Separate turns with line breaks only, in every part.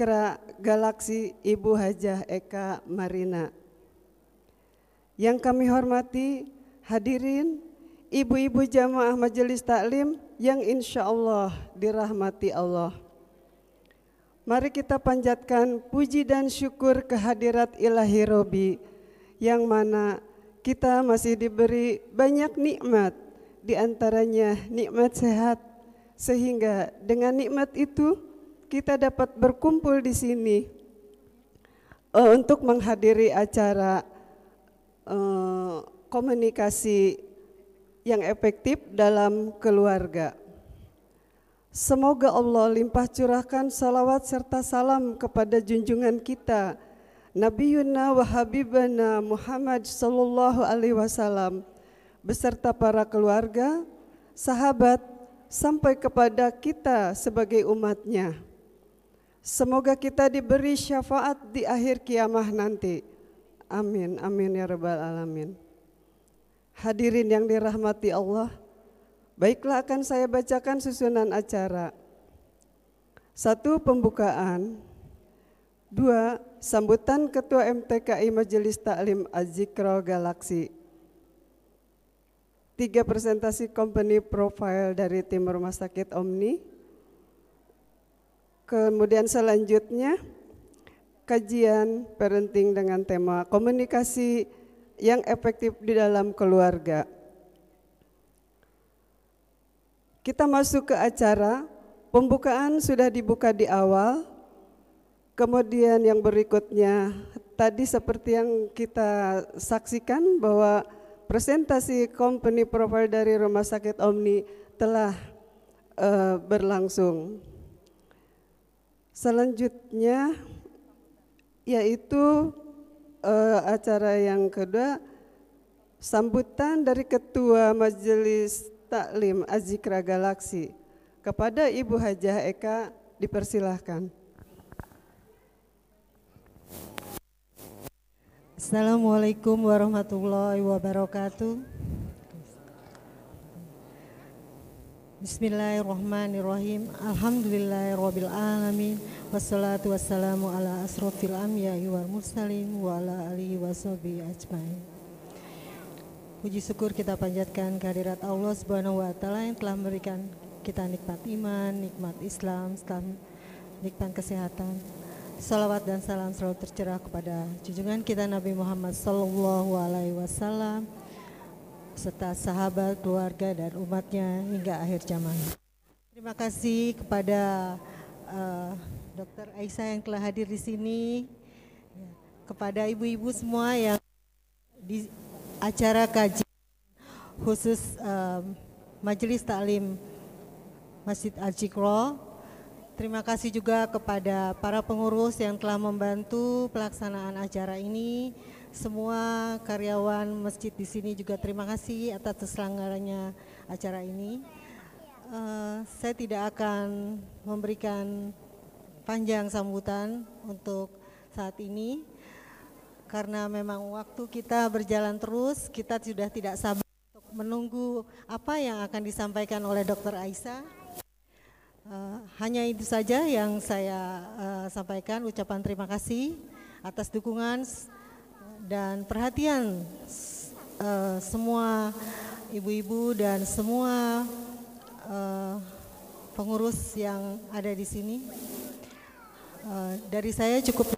Azikra Galaksi Ibu Hajah Eka Marina. Yang kami hormati hadirin ibu-ibu jamaah majelis taklim yang insya Allah dirahmati Allah. Mari kita panjatkan puji dan syukur kehadirat ilahi Robi yang mana kita masih diberi banyak nikmat di antaranya nikmat sehat sehingga dengan nikmat itu kita dapat berkumpul di sini uh, untuk menghadiri acara uh, komunikasi yang efektif dalam keluarga. Semoga Allah limpah curahkan salawat serta salam kepada junjungan kita Nabi Yuna wa Habibana Muhammad sallallahu alaihi wasallam beserta para keluarga, sahabat sampai kepada kita sebagai umatnya. Semoga kita diberi syafaat di akhir kiamah nanti. Amin, amin ya rabbal alamin. Hadirin yang dirahmati Allah, Baiklah akan saya bacakan susunan acara. Satu pembukaan. Dua sambutan Ketua MTKI Majelis Taklim Azikro Galaksi. Tiga presentasi company profile dari tim Rumah Sakit Omni. Kemudian selanjutnya kajian parenting dengan tema komunikasi yang efektif di dalam keluarga. Kita masuk ke acara, pembukaan sudah dibuka di awal, kemudian yang berikutnya tadi seperti yang kita saksikan bahwa presentasi company profile dari Rumah Sakit Omni telah uh, berlangsung. Selanjutnya yaitu uh, acara yang kedua sambutan dari Ketua Majelis Taklim Azikra Galaksi. Kepada Ibu Hajah Eka dipersilahkan.
Assalamualaikum warahmatullahi wabarakatuh. Bismillahirrahmanirrahim. Alhamdulillahirabbil alamin. Wassalatu wassalamu ala asrofil anbiya'i wal mursalin wa ala alihi washabihi ajmain. Puji syukur kita panjatkan kehadirat Allah Subhanahu wa taala yang telah memberikan kita nikmat iman, nikmat Islam, nikmat kesehatan. Salawat dan salam selalu tercerah kepada junjungan kita Nabi Muhammad sallallahu alaihi wasallam serta sahabat, keluarga dan umatnya hingga akhir zaman. Terima kasih kepada uh, Dr. Aisyah yang telah hadir di sini, kepada ibu-ibu semua yang di acara kaji khusus um, Majelis Taklim Masjid Al-Jikro. Terima kasih juga kepada para pengurus yang telah membantu pelaksanaan acara ini. Semua karyawan masjid di sini juga terima kasih atas terselenggaranya acara ini. Uh, saya tidak akan memberikan panjang sambutan untuk saat ini karena memang waktu kita berjalan terus, kita sudah tidak sabar untuk menunggu apa yang akan disampaikan oleh Dr. Aisyah. Uh, hanya itu saja yang saya uh, sampaikan ucapan terima kasih atas dukungan dan perhatian uh, semua ibu-ibu dan semua uh, pengurus yang ada di sini. Uh, dari saya cukup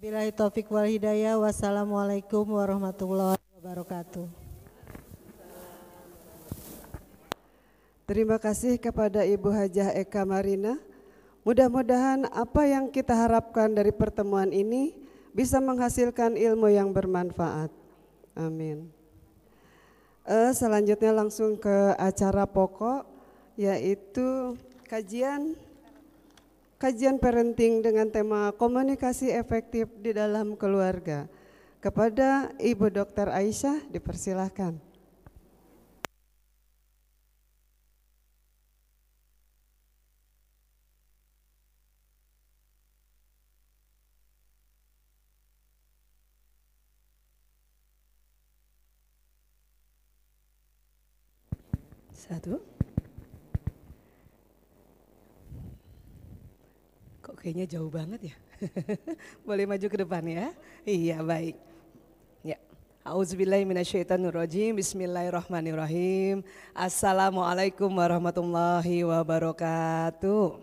Bilahi taufik wal hidayah. Wassalamualaikum warahmatullahi wabarakatuh.
Terima kasih kepada Ibu Hajah Eka Marina. Mudah-mudahan apa yang kita harapkan dari pertemuan ini bisa menghasilkan ilmu yang bermanfaat. Amin. Uh, selanjutnya langsung ke acara pokok yaitu kajian kajian parenting dengan tema komunikasi efektif di dalam keluarga. Kepada Ibu Dr. Aisyah dipersilahkan.
Satu.
kayaknya jauh banget ya. Boleh maju ke depan ya? Iya baik. Ya. Auzubillahiminasyaitonirrojim. Bismillahirrahmanirrahim. Assalamualaikum warahmatullahi wabarakatuh.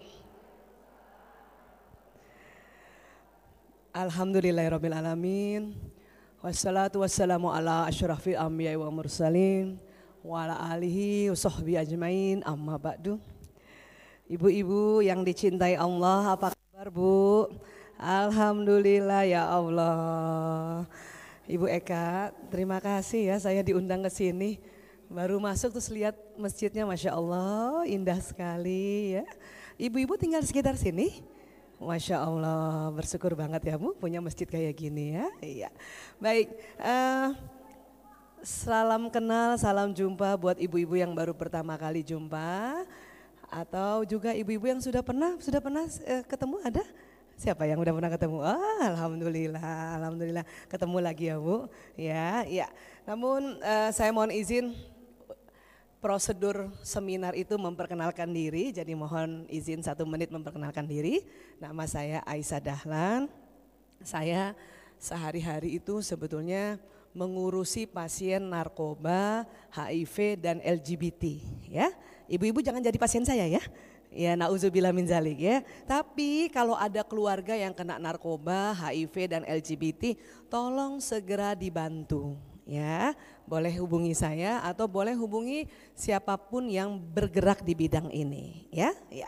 Alhamdulillahirrahmanirrahim. Wassalatu wassalamu ala asyrafil anbiya wa mursalin wa ala alihi wa sahbihi ajmain amma ba'du. Ibu-ibu yang dicintai Allah, apa kabar Bu? Alhamdulillah ya Allah. Ibu Eka, terima kasih ya saya diundang ke sini. Baru masuk terus lihat masjidnya Masya Allah indah sekali ya. Ibu-ibu tinggal sekitar sini? Masya Allah, bersyukur banget ya Bu punya masjid kayak gini ya. Iya. Baik, uh, salam kenal, salam jumpa buat ibu-ibu yang baru pertama kali jumpa atau juga ibu-ibu yang sudah pernah sudah pernah uh, ketemu ada? Siapa yang udah pernah ketemu? Oh, alhamdulillah, alhamdulillah ketemu lagi ya Bu. Ya, ya. Namun uh, saya mohon izin prosedur seminar itu memperkenalkan diri, jadi mohon izin satu menit memperkenalkan diri. Nama saya Aisyah Dahlan, saya sehari-hari itu sebetulnya mengurusi pasien narkoba, HIV dan LGBT ya. Ibu-ibu jangan jadi pasien saya ya. Ya nauzubillah min zalik ya. Tapi kalau ada keluarga yang kena narkoba, HIV dan LGBT, tolong segera dibantu ya boleh hubungi saya atau boleh hubungi siapa pun yang bergerak di bidang ini ya ya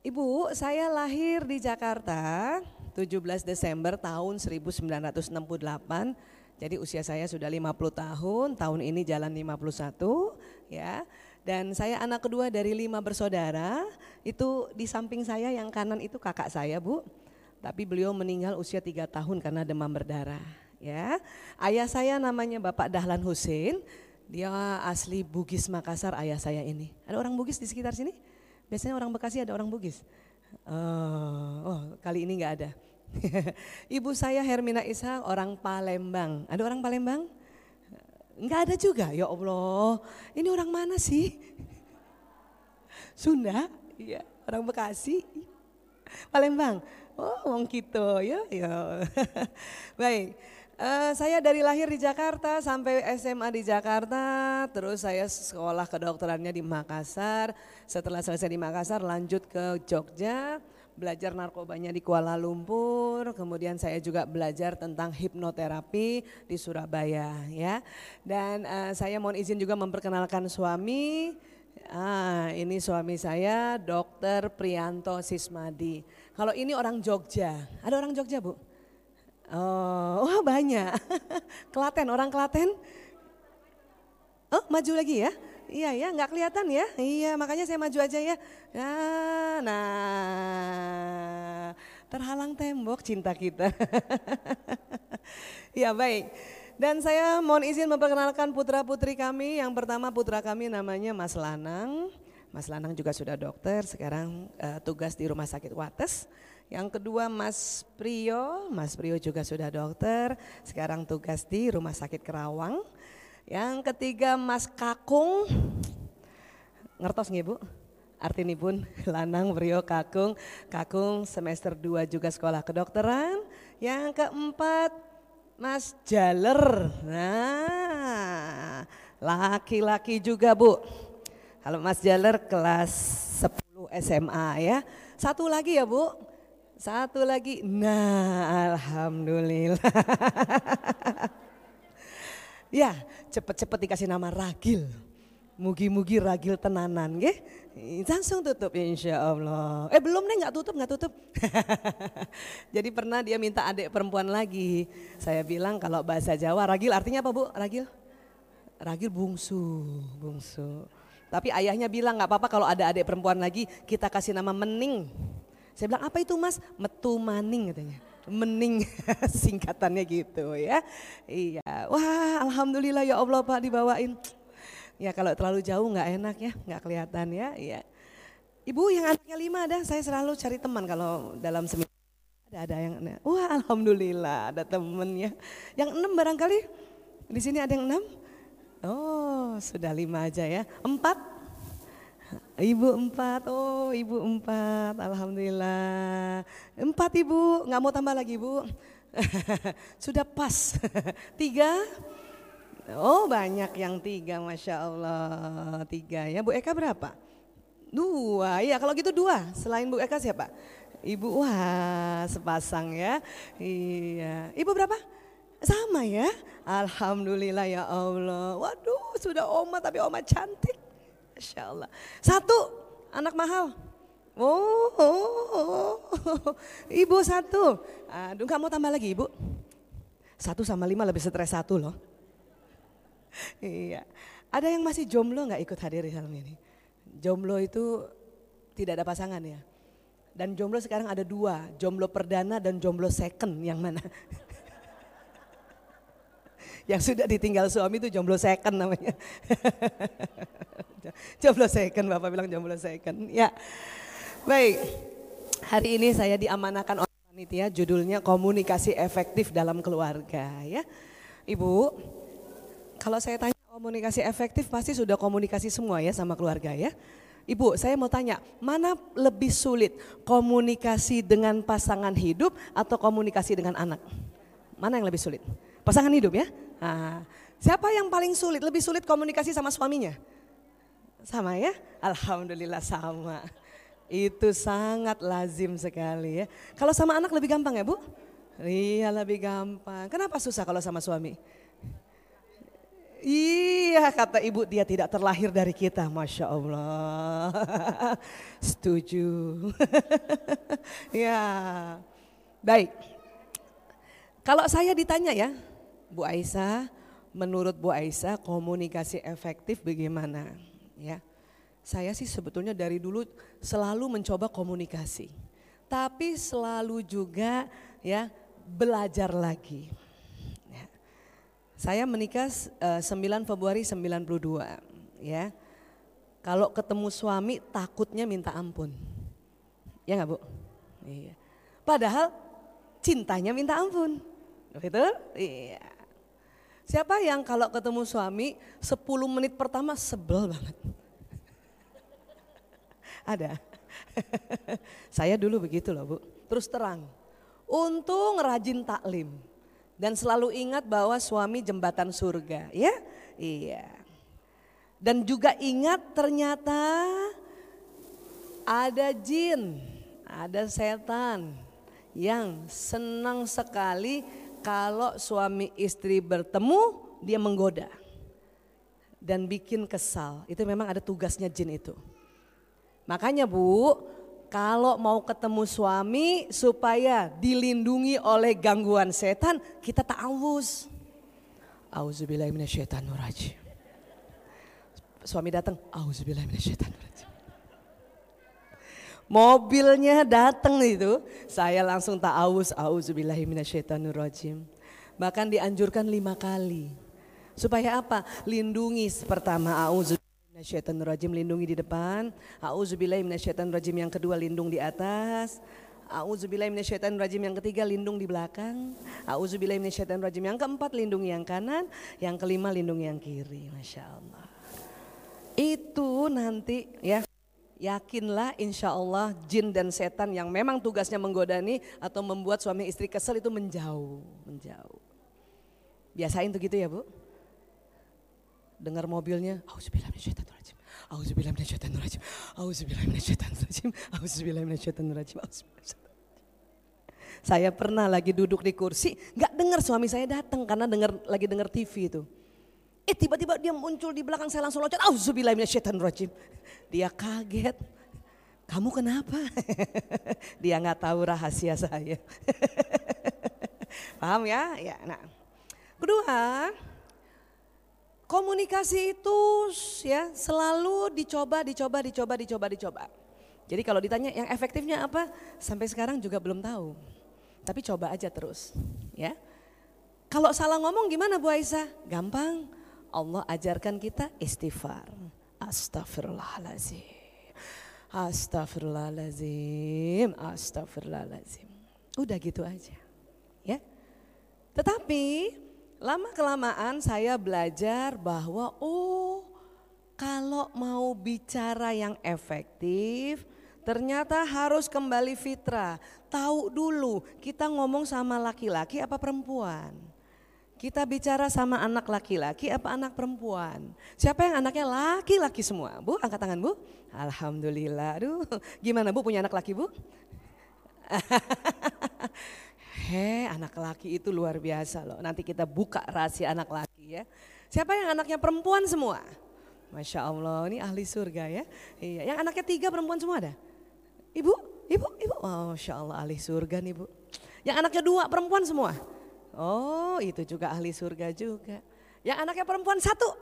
Ibu, saya lahir di Jakarta 17 Desember tahun 1968. Jadi usia saya sudah 50 tahun, tahun ini jalan 51 ya. Dan saya anak kedua dari lima bersaudara, itu di samping saya yang kanan itu kakak saya Bu. Tapi beliau meninggal usia tiga tahun karena demam berdarah ya. Ayah saya namanya Bapak Dahlan Hussein, dia asli Bugis Makassar ayah saya ini. Ada orang Bugis di sekitar sini? Biasanya orang Bekasi ada orang Bugis. Oh, oh kali ini nggak ada. Ibu saya Hermina Isa orang Palembang. Ada orang Palembang? Enggak ada juga, ya Allah. Ini orang mana sih? Sunda? Iya, orang Bekasi. Palembang. Oh, wong gitu ya, ya. Baik. Uh, saya dari lahir di Jakarta sampai SMA di Jakarta, terus saya sekolah kedokterannya di Makassar. Setelah selesai di Makassar lanjut ke Jogja, belajar narkobanya di Kuala Lumpur, kemudian saya juga belajar tentang hipnoterapi di Surabaya ya. Dan uh, saya mohon izin juga memperkenalkan suami, Ah, ini suami saya, Dokter Prianto Sismadi. Kalau ini orang Jogja, ada orang Jogja bu? Oh, wah banyak. Kelaten, orang Kelaten? Oh, maju lagi ya? Iya ya, nggak kelihatan ya? Iya, makanya saya maju aja ya. Nah, nah terhalang tembok cinta kita. ya baik. Dan saya mohon izin memperkenalkan putra putri kami. Yang pertama putra kami namanya Mas Lanang. Mas Lanang juga sudah dokter, sekarang uh, tugas di Rumah Sakit Wates. Yang kedua Mas Prio, Mas Prio juga sudah dokter, sekarang tugas di Rumah Sakit Kerawang. Yang ketiga Mas Kakung, ngertos nggih Bu? Artini pun lanang Prio Kakung, Kakung semester 2 juga sekolah kedokteran. Yang keempat Mas Jaler, nah laki-laki juga Bu. Kalau Mas Jaler kelas 10 SMA ya. Satu lagi ya Bu, satu lagi, nah alhamdulillah. ya, cepet-cepet dikasih nama Ragil. Mugi-mugi Ragil tenanan, ya. Langsung tutup insya Allah. Eh belum nih nggak tutup, nggak tutup. Jadi pernah dia minta adik perempuan lagi. Saya bilang kalau bahasa Jawa Ragil artinya apa bu? Ragil? Ragil bungsu, bungsu. Tapi ayahnya bilang nggak apa-apa kalau ada adik perempuan lagi kita kasih nama Mening. Saya bilang apa itu mas? Metu maning katanya. Mening singkatannya gitu ya. Iya, wah alhamdulillah ya Allah Pak dibawain. Ya kalau terlalu jauh nggak enak ya, nggak kelihatan ya. Iya. Ibu yang anaknya lima ada, saya selalu cari teman kalau dalam seminar. Ada ada yang, wah alhamdulillah ada temennya. Yang enam barangkali, di sini ada yang enam? Oh sudah lima aja ya. Empat? Ibu empat, oh ibu empat, alhamdulillah. Empat ibu, nggak mau tambah lagi ibu. Sudah pas. Tiga, oh banyak yang tiga, masya Allah. Tiga ya, Bu Eka berapa? Dua, ya kalau gitu dua. Selain Bu Eka siapa? Ibu, wah sepasang ya. Iya, ibu berapa? Sama ya, Alhamdulillah ya Allah. Waduh sudah oma tapi oma cantik. Masya Allah. Satu, anak mahal. Oh, oh, oh, ibu satu. Aduh mau tambah lagi ibu. Satu sama lima lebih stres satu loh. Iya. Ada yang masih jomblo nggak ikut hadir di dalam ini? Jomblo itu tidak ada pasangan ya. Dan jomblo sekarang ada dua, jomblo perdana dan jomblo second yang mana? Yang sudah ditinggal suami itu jomblo second namanya. jomblo second, Bapak bilang jomblo second. Ya, baik. Hari ini saya diamanakan oleh panitia judulnya komunikasi efektif dalam keluarga ya. Ibu, kalau saya tanya komunikasi efektif pasti sudah komunikasi semua ya sama keluarga ya. Ibu, saya mau tanya, mana lebih sulit komunikasi dengan pasangan hidup atau komunikasi dengan anak? Mana yang lebih sulit? Pasangan hidup ya? Nah, siapa yang paling sulit? Lebih sulit komunikasi sama suaminya? Sama ya? Alhamdulillah sama. Itu sangat lazim sekali ya. Kalau sama anak lebih gampang ya Bu? Iya lebih gampang. Kenapa susah kalau sama suami? Iya kata ibu dia tidak terlahir dari kita Masya Allah. Setuju. ya baik. Kalau saya ditanya ya Bu Aisyah, menurut Bu Aisyah komunikasi efektif bagaimana? Ya, saya sih sebetulnya dari dulu selalu mencoba komunikasi. Tapi selalu juga ya belajar lagi. Saya menikah uh, 9 Februari 92 ya. Kalau ketemu suami takutnya minta ampun. Ya nggak Bu? Iya. Padahal cintanya minta ampun. Betul? Iya. Siapa yang kalau ketemu suami 10 menit pertama sebel banget? Ada. Saya dulu begitu loh Bu. Terus terang. Untung rajin taklim dan selalu ingat bahwa suami jembatan surga, ya? Iya. Dan juga ingat ternyata ada jin, ada setan yang senang sekali kalau suami istri bertemu dia menggoda dan bikin kesal. Itu memang ada tugasnya jin itu. Makanya Bu, kalau mau ketemu suami supaya dilindungi oleh gangguan setan, kita ta'awuz. Auzubillahiminasyaitanirrajim. Suami datang, auzubillahiminasyaitanirrajim. Mobilnya datang itu, saya langsung ta'awuz, auzubillahiminasyaitanirrajim. Bahkan dianjurkan lima kali. Supaya apa? Lindungi pertama auzubillahi rajim lindungi di depan. rajim yang kedua lindung di atas. rajim yang ketiga lindung di belakang. rajim yang keempat lindungi yang kanan. Yang kelima lindungi yang kiri. Masya Allah. Itu nanti ya yakinlah insya Allah jin dan setan yang memang tugasnya menggodani atau membuat suami istri kesel itu menjauh, menjauh. Biasain tuh gitu ya bu dengar mobilnya. Saya pernah lagi duduk di kursi, nggak dengar suami saya datang karena dengar lagi dengar TV itu. Eh tiba-tiba dia muncul di belakang saya langsung loncat, auzubillahiminasyaitonirrajim. Dia kaget. Kamu kenapa? dia nggak tahu rahasia saya. Paham ya? Ya, nah. Kedua, Komunikasi itu ya selalu dicoba, dicoba, dicoba, dicoba, dicoba. Jadi kalau ditanya yang efektifnya apa, sampai sekarang juga belum tahu. Tapi coba aja terus, ya. Kalau salah ngomong gimana Bu Aisyah? Gampang. Allah ajarkan kita istighfar. Astagfirullahalazim. Astagfirullahalazim. Astagfirullahalazim. Udah gitu aja. Ya. Tetapi Lama kelamaan saya belajar bahwa oh kalau mau bicara yang efektif, ternyata harus kembali fitrah. Tahu dulu kita ngomong sama laki-laki apa perempuan. Kita bicara sama anak laki-laki apa anak perempuan. Siapa yang anaknya laki-laki semua? Bu, angkat tangan Bu. Alhamdulillah. Aduh, gimana Bu punya anak laki Bu? He, anak laki itu luar biasa loh. Nanti kita buka rahasia anak laki ya. Siapa yang anaknya perempuan semua? Masya Allah, ini ahli surga ya. Iya, yang anaknya tiga perempuan semua ada? Ibu, ibu, ibu. Oh, Masya Allah ahli surga nih bu. Yang anaknya dua perempuan semua? Oh, itu juga ahli surga juga. Yang anaknya perempuan satu?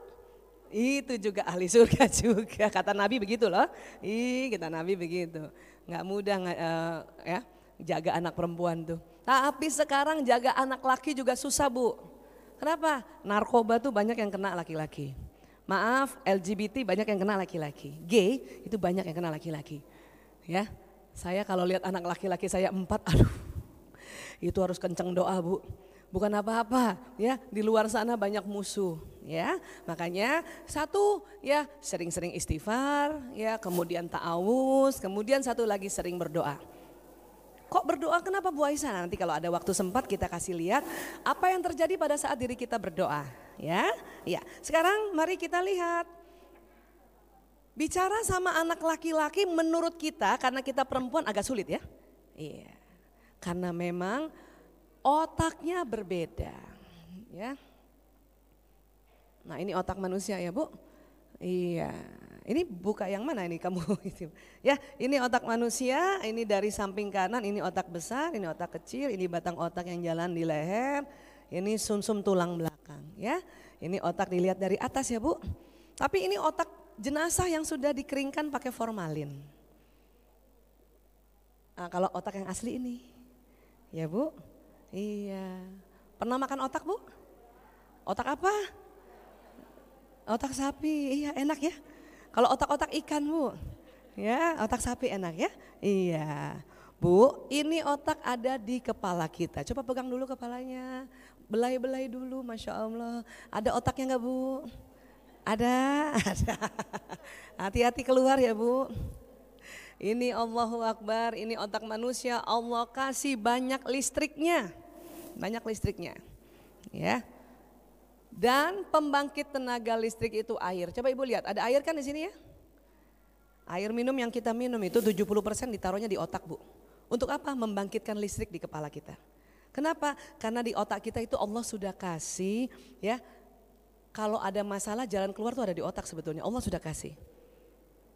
Itu juga ahli surga juga. Kata Nabi begitu loh. Ih, kata Nabi begitu. Nggak mudah uh, ya jaga anak perempuan tuh. Tapi sekarang jaga anak laki juga susah bu. Kenapa? Narkoba tuh banyak yang kena laki-laki. Maaf, LGBT banyak yang kena laki-laki. Gay itu banyak yang kena laki-laki. Ya, saya kalau lihat anak laki-laki saya empat, aduh, itu harus kenceng doa bu. Bukan apa-apa, ya di luar sana banyak musuh, ya. Makanya satu ya sering-sering istighfar, ya kemudian ta'awus, kemudian satu lagi sering berdoa. Kok berdoa kenapa Bu Aisyah? Nanti kalau ada waktu sempat kita kasih lihat apa yang terjadi pada saat diri kita berdoa ya. Ya, sekarang mari kita lihat. Bicara sama anak laki-laki menurut kita karena kita perempuan agak sulit ya. Iya. Karena memang otaknya berbeda, ya. Nah, ini otak manusia ya, Bu. Iya. Ini buka yang mana ini kamu? ya, ini otak manusia, ini dari samping kanan, ini otak besar, ini otak kecil, ini batang otak yang jalan di leher, ini sumsum -sum tulang belakang ya. Ini otak dilihat dari atas ya Bu. Tapi ini otak jenazah yang sudah dikeringkan pakai formalin. Nah, kalau otak yang asli ini. Ya Bu. Iya. Pernah makan otak Bu? Otak apa? Otak sapi. Iya, enak ya. Kalau otak-otak ikan Bu. Ya, otak sapi enak ya? Iya. Bu, ini otak ada di kepala kita. Coba pegang dulu kepalanya. Belai-belai dulu, Masya Allah. Ada otaknya enggak Bu? Ada, ada. Hati-hati keluar ya Bu. Ini Allahu Akbar, ini otak manusia. Allah kasih banyak listriknya. Banyak listriknya. Ya. Dan pembangkit tenaga listrik itu air. Coba Ibu lihat, ada air kan di sini ya? Air minum yang kita minum itu 70% ditaruhnya di otak Bu. Untuk apa? Membangkitkan listrik di kepala kita. Kenapa? Karena di otak kita itu Allah sudah kasih ya. Kalau ada masalah jalan keluar tuh ada di otak sebetulnya. Allah sudah kasih.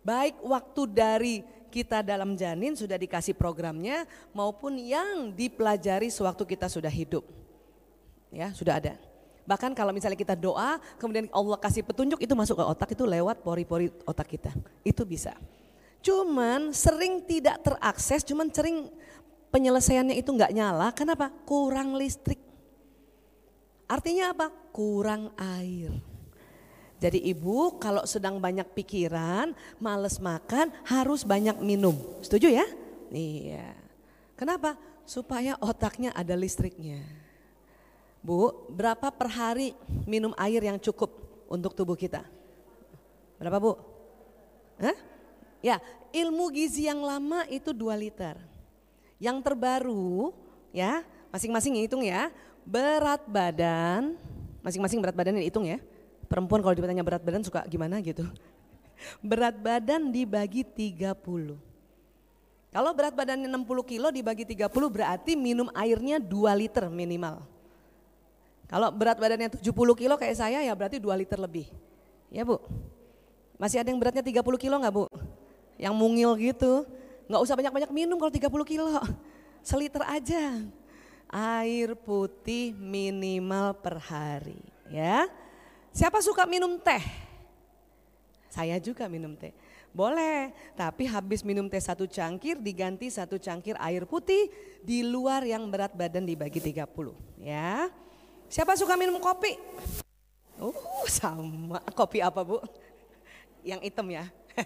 Baik waktu dari kita dalam janin sudah dikasih programnya maupun yang dipelajari sewaktu kita sudah hidup. Ya, sudah ada. Bahkan kalau misalnya kita doa, kemudian Allah kasih petunjuk itu masuk ke otak itu lewat pori-pori otak kita. Itu bisa. Cuman sering tidak terakses, cuman sering penyelesaiannya itu nggak nyala. Kenapa? Kurang listrik. Artinya apa? Kurang air. Jadi ibu kalau sedang banyak pikiran, males makan, harus banyak minum. Setuju ya? Iya. Kenapa? Supaya otaknya ada listriknya. Bu, berapa per hari minum air yang cukup untuk tubuh kita? Berapa bu? Hah? Ya, ilmu gizi yang lama itu 2 liter. Yang terbaru ya, masing-masing hitung ya, berat badan, masing-masing berat badan hitung ya. Perempuan kalau ditanya berat badan suka gimana gitu. Berat badan dibagi 30. Kalau berat badannya 60 kilo dibagi 30 berarti minum airnya 2 liter minimal. Kalau berat badannya 70 kilo kayak saya ya berarti 2 liter lebih. Ya Bu? Masih ada yang beratnya 30 kilo nggak Bu? yang mungil gitu. Nggak usah banyak-banyak minum kalau 30 kilo, seliter aja. Air putih minimal per hari ya. Siapa suka minum teh? Saya juga minum teh. Boleh, tapi habis minum teh satu cangkir diganti satu cangkir air putih di luar yang berat badan dibagi 30 ya. Siapa suka minum kopi? Uh, sama. Kopi apa bu? Yang hitam ya.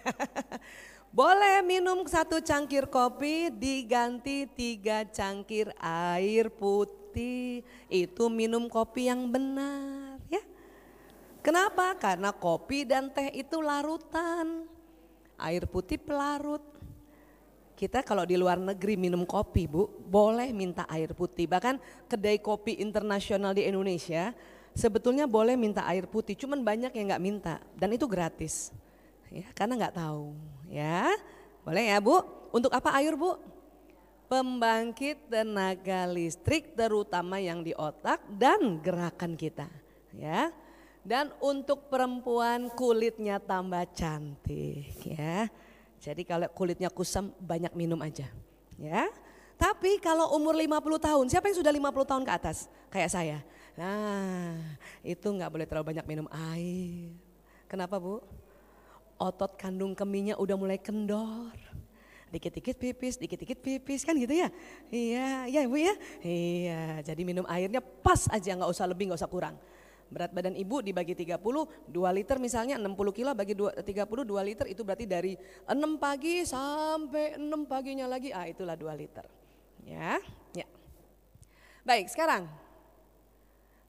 Boleh minum satu cangkir kopi diganti tiga cangkir air putih. Itu minum kopi yang benar. Kenapa? Karena kopi dan teh itu larutan. Air putih pelarut. Kita kalau di luar negeri minum kopi bu, boleh minta air putih. Bahkan kedai kopi internasional di Indonesia sebetulnya boleh minta air putih. Cuman banyak yang nggak minta dan itu gratis. Ya, karena nggak tahu. Ya, boleh ya bu. Untuk apa air bu? Pembangkit tenaga listrik terutama yang di otak dan gerakan kita. Ya, dan untuk perempuan kulitnya tambah cantik ya. Jadi kalau kulitnya kusam banyak minum aja. Ya. Tapi kalau umur 50 tahun, siapa yang sudah 50 tahun ke atas? Kayak saya. Nah, itu nggak boleh terlalu banyak minum air. Kenapa Bu? Otot kandung kemihnya udah mulai kendor. Dikit-dikit pipis, dikit-dikit pipis kan gitu ya? Iya, iya Bu ya? Iya, jadi minum airnya pas aja nggak usah lebih nggak usah kurang. Berat badan ibu dibagi 30, 2 liter misalnya 60 kilo bagi 2, 30, 2 liter itu berarti dari 6 pagi sampai 6 paginya lagi, ah itulah 2 liter. Ya, ya. Baik sekarang,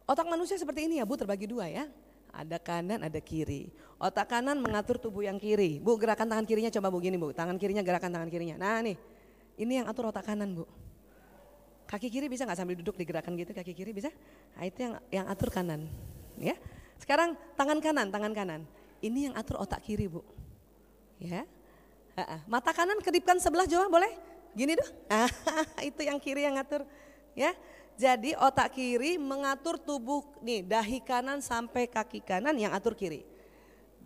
otak manusia seperti ini ya Bu terbagi dua ya. Ada kanan, ada kiri. Otak kanan mengatur tubuh yang kiri. Bu gerakan tangan kirinya coba begini Bu, tangan kirinya gerakan tangan kirinya. Nah nih, ini yang atur otak kanan Bu. Kaki kiri bisa nggak sambil duduk digerakkan gitu kaki kiri bisa? Nah, itu yang yang atur kanan, ya. Sekarang tangan kanan, tangan kanan. Ini yang atur otak kiri bu, ya. Mata kanan kedipkan sebelah Jawa boleh? Gini dong. itu yang kiri yang ngatur, ya. Jadi otak kiri mengatur tubuh nih dahi kanan sampai kaki kanan yang atur kiri.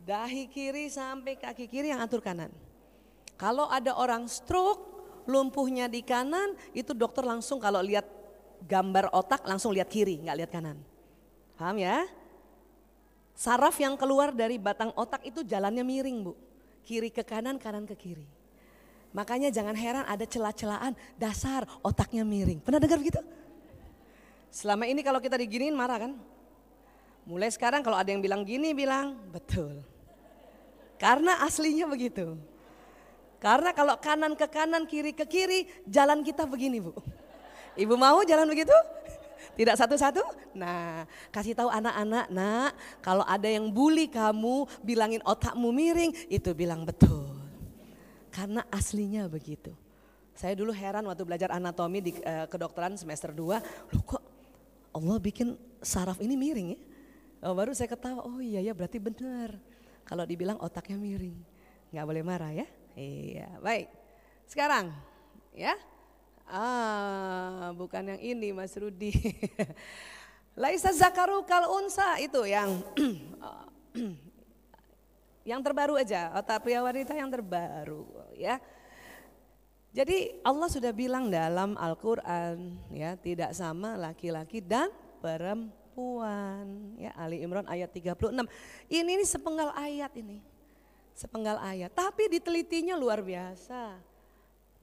Dahi kiri sampai kaki kiri yang atur kanan. Kalau ada orang stroke lumpuhnya di kanan, itu dokter langsung kalau lihat gambar otak langsung lihat kiri, nggak lihat kanan. Paham ya? Saraf yang keluar dari batang otak itu jalannya miring bu. Kiri ke kanan, kanan ke kiri. Makanya jangan heran ada celah-celahan dasar otaknya miring. Pernah dengar begitu? Selama ini kalau kita diginiin marah kan? Mulai sekarang kalau ada yang bilang gini bilang betul. Karena aslinya begitu. Karena kalau kanan ke kanan, kiri ke kiri, jalan kita begini Bu. Ibu mau jalan begitu? Tidak satu-satu? Nah, kasih tahu anak-anak, nak, kalau ada yang bully kamu, bilangin otakmu miring, itu bilang betul. Karena aslinya begitu. Saya dulu heran waktu belajar anatomi di uh, kedokteran semester 2, loh kok Allah bikin saraf ini miring ya? Oh, baru saya ketawa, oh iya ya berarti benar. Kalau dibilang otaknya miring, nggak boleh marah ya. Iya, baik. Sekarang, ya. Ah, bukan yang ini Mas Rudi. Laisa zakaru kal unsa itu yang yang terbaru aja, otak pria wanita yang terbaru, ya. Jadi Allah sudah bilang dalam Al-Qur'an ya, tidak sama laki-laki dan perempuan. Ya, Ali Imran ayat 36. Ini ini sepenggal ayat ini sepenggal ayat. Tapi ditelitinya luar biasa.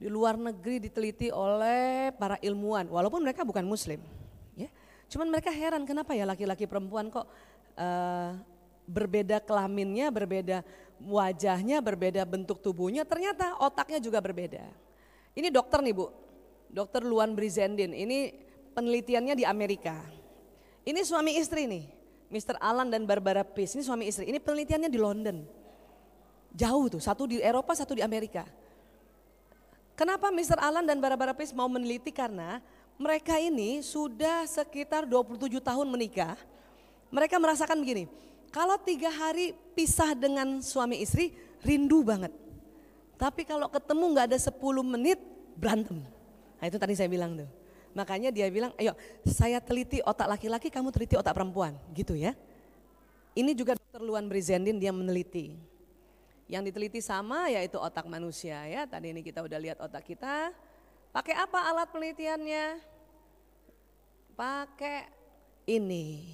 Di luar negeri diteliti oleh para ilmuwan, walaupun mereka bukan muslim. Ya. Cuman mereka heran kenapa ya laki-laki perempuan kok uh, berbeda kelaminnya, berbeda wajahnya, berbeda bentuk tubuhnya, ternyata otaknya juga berbeda. Ini dokter nih Bu, dokter Luan Brizendin, ini penelitiannya di Amerika. Ini suami istri nih, Mr. Alan dan Barbara Peace, ini suami istri, ini penelitiannya di London. Jauh tuh, satu di Eropa, satu di Amerika. Kenapa Mr. Alan dan Barbara Pace mau meneliti? Karena mereka ini sudah sekitar 27 tahun menikah. Mereka merasakan begini, kalau tiga hari pisah dengan suami istri, rindu banget. Tapi kalau ketemu nggak ada 10 menit, berantem. Nah itu tadi saya bilang tuh. Makanya dia bilang, ayo saya teliti otak laki-laki, kamu teliti otak perempuan. Gitu ya. Ini juga dokter Luan Brizendin dia meneliti. Yang diteliti sama yaitu otak manusia ya. Tadi ini kita udah lihat otak kita. Pakai apa alat penelitiannya? Pakai ini.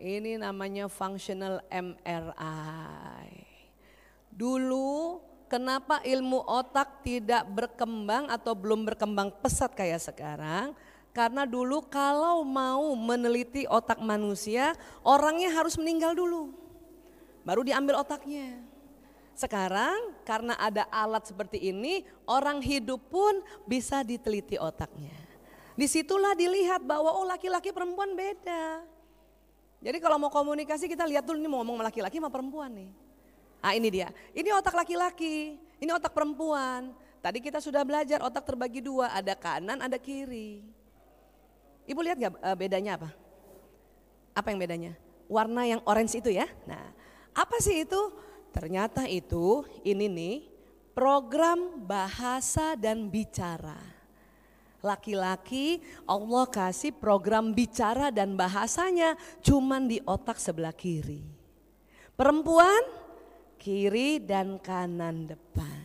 Ini namanya functional MRI. Dulu kenapa ilmu otak tidak berkembang atau belum berkembang pesat kayak sekarang? Karena dulu kalau mau meneliti otak manusia, orangnya harus meninggal dulu. Baru diambil otaknya. Sekarang karena ada alat seperti ini, orang hidup pun bisa diteliti otaknya. Di situlah dilihat bahwa oh laki-laki perempuan beda. Jadi kalau mau komunikasi kita lihat dulu ini mau ngomong laki-laki sama perempuan nih. Ah ini dia, ini otak laki-laki, ini otak perempuan. Tadi kita sudah belajar otak terbagi dua, ada kanan, ada kiri. Ibu lihat gak uh, bedanya apa? Apa yang bedanya? Warna yang orange itu ya. Nah, apa sih itu? Ternyata itu ini nih program bahasa dan bicara. Laki-laki Allah kasih program bicara dan bahasanya cuman di otak sebelah kiri. Perempuan kiri dan kanan depan.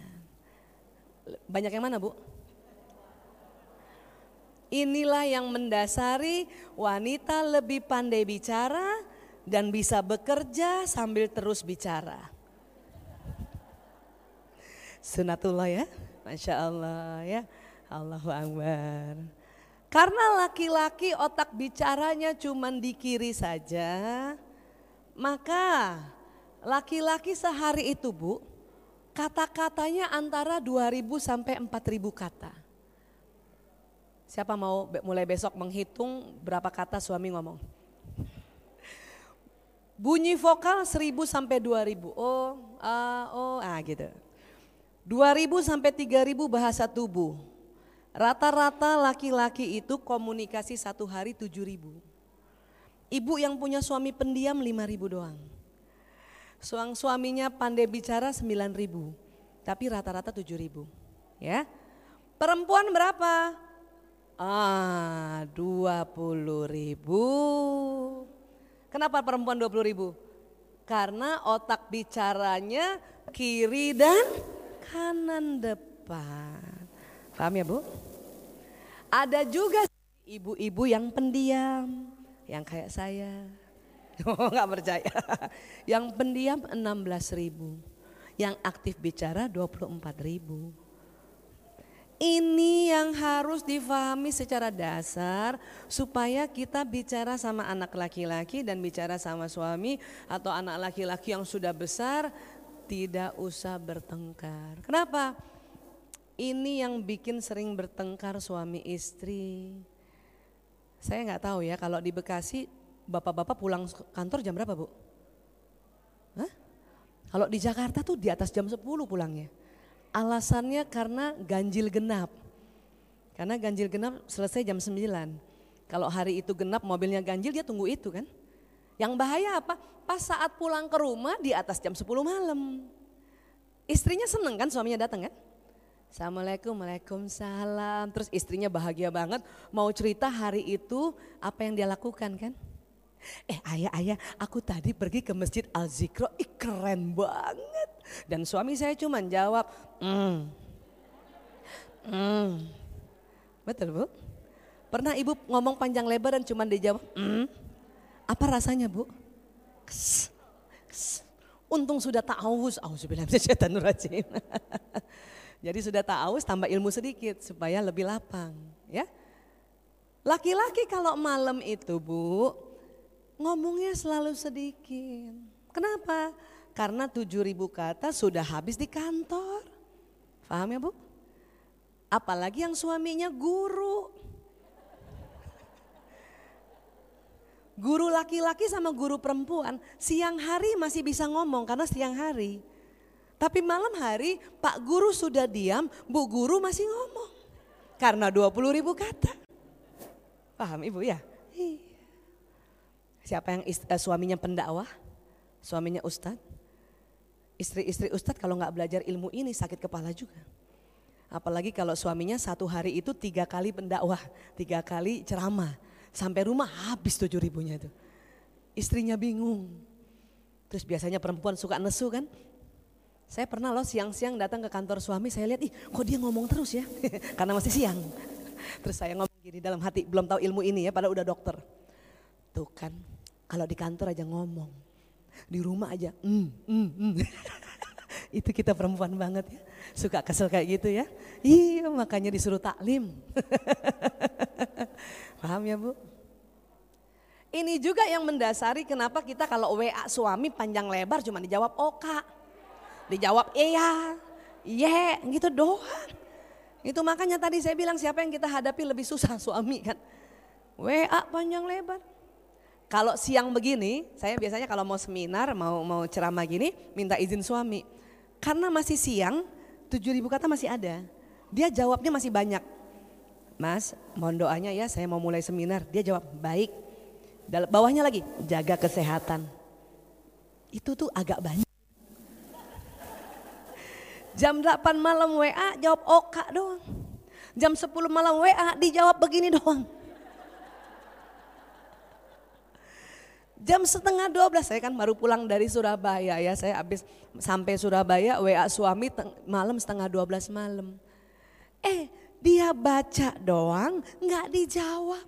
Banyak yang mana bu? Inilah yang mendasari wanita lebih pandai bicara dan bisa bekerja sambil terus bicara. Sunatullah ya, Masya Allah ya, Allahu Akbar. Karena laki-laki otak bicaranya cuma di kiri saja, maka laki-laki sehari itu bu, kata-katanya antara 2000 sampai 4000 kata. Siapa mau mulai besok menghitung berapa kata suami ngomong? Bunyi vokal 1000 sampai 2000. Oh, ah, oh, ah gitu. 2000 sampai 3000 bahasa tubuh. Rata-rata laki-laki itu komunikasi satu hari 7000. Ibu yang punya suami pendiam 5000 doang. Suang suaminya pandai bicara 9000. Tapi rata-rata 7000. Ya. Perempuan berapa? Ah, 20 ribu. Kenapa perempuan 20 ribu? Karena otak bicaranya kiri dan kanan depan. Paham ya Bu? Ada juga ibu-ibu yang pendiam, yang kayak saya. Oh nggak percaya. Yang pendiam 16 ribu. Yang aktif bicara 24 ribu. Ini yang harus difahami secara dasar supaya kita bicara sama anak laki-laki dan bicara sama suami atau anak laki-laki yang sudah besar tidak usah bertengkar. Kenapa? Ini yang bikin sering bertengkar suami istri. Saya nggak tahu ya kalau di Bekasi bapak-bapak pulang kantor jam berapa bu? Hah? Kalau di Jakarta tuh di atas jam 10 pulangnya. Alasannya karena ganjil genap. Karena ganjil genap selesai jam 9. Kalau hari itu genap mobilnya ganjil dia tunggu itu kan. Yang bahaya apa? Pas saat pulang ke rumah di atas jam 10 malam. Istrinya seneng kan suaminya datang kan? Assalamualaikum, Waalaikumsalam. Terus istrinya bahagia banget mau cerita hari itu apa yang dia lakukan kan. Eh ayah, ayah aku tadi pergi ke masjid Al-Zikro, ih keren banget. Dan suami saya cuma jawab, hmm, hmm. Betul bu? Pernah ibu ngomong panjang lebar dan cuma dijawab, hmm. Apa rasanya bu? Kes, kes. Untung sudah tak aus, rajim. Jadi sudah tak aus tambah ilmu sedikit supaya lebih lapang ya. Laki-laki kalau malam itu bu, ngomongnya selalu sedikit. Kenapa? Karena 7000 kata sudah habis di kantor. Paham ya Bu? Apalagi yang suaminya guru. Guru laki-laki sama guru perempuan siang hari masih bisa ngomong karena siang hari. Tapi malam hari Pak Guru sudah diam, Bu Guru masih ngomong. Karena 20 ribu kata. Paham Ibu ya? Siapa yang ist, uh, suaminya pendakwah? Suaminya ustadz? Istri-istri ustadz kalau nggak belajar ilmu ini sakit kepala juga. Apalagi kalau suaminya satu hari itu tiga kali pendakwah, tiga kali ceramah. Sampai rumah habis tujuh ribunya itu. Istrinya bingung. Terus biasanya perempuan suka nesu kan. Saya pernah loh siang-siang datang ke kantor suami, saya lihat, ih kok dia ngomong terus ya, karena masih siang. Terus saya ngomong gini dalam hati, belum tahu ilmu ini ya, padahal udah dokter. Tuh kan, kalau di kantor aja ngomong, di rumah aja, mm, mm, mm. itu kita perempuan banget ya, suka kesel kayak gitu ya. Iya makanya disuruh taklim. Paham ya Bu? Ini juga yang mendasari kenapa kita kalau WA suami panjang lebar cuma dijawab oka. Dijawab iya, iya gitu doang. Itu makanya tadi saya bilang siapa yang kita hadapi lebih susah suami kan. WA panjang lebar. Kalau siang begini, saya biasanya kalau mau seminar, mau mau ceramah gini, minta izin suami. Karena masih siang, 7000 kata masih ada. Dia jawabnya masih banyak. Mas, mohon doanya ya, saya mau mulai seminar. Dia jawab, baik. Dal- Bawahnya lagi, jaga kesehatan. Itu tuh agak banyak. Jam 8 malam WA jawab oka doang. Jam 10 malam WA dijawab begini doang. Jam setengah 12 saya kan baru pulang dari Surabaya ya. Saya habis sampai Surabaya WA suami malam setengah 12 malam. Eh dia baca doang nggak dijawab.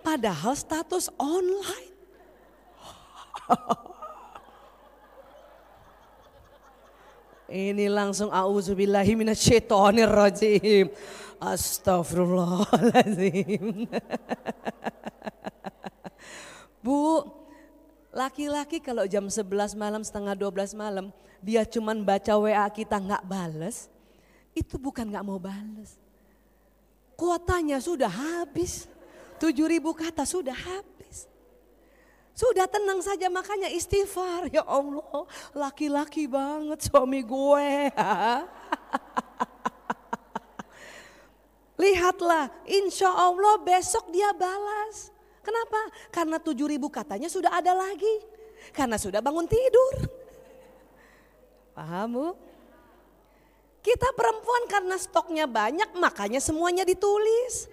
Padahal status online. Ini langsung auzubillahi minasyaitonirrajim. Astagfirullahaladzim. Bu, laki-laki kalau jam 11 malam, setengah 12 malam, dia cuman baca WA kita nggak bales, itu bukan nggak mau bales. Kuotanya sudah habis, 7000 kata sudah habis. Sudah tenang saja makanya istighfar. Ya Allah laki-laki banget suami gue. Lihatlah insya Allah besok dia balas. Kenapa? Karena 7000 katanya sudah ada lagi. Karena sudah bangun tidur. Paham bu? Kita perempuan karena stoknya banyak makanya semuanya ditulis.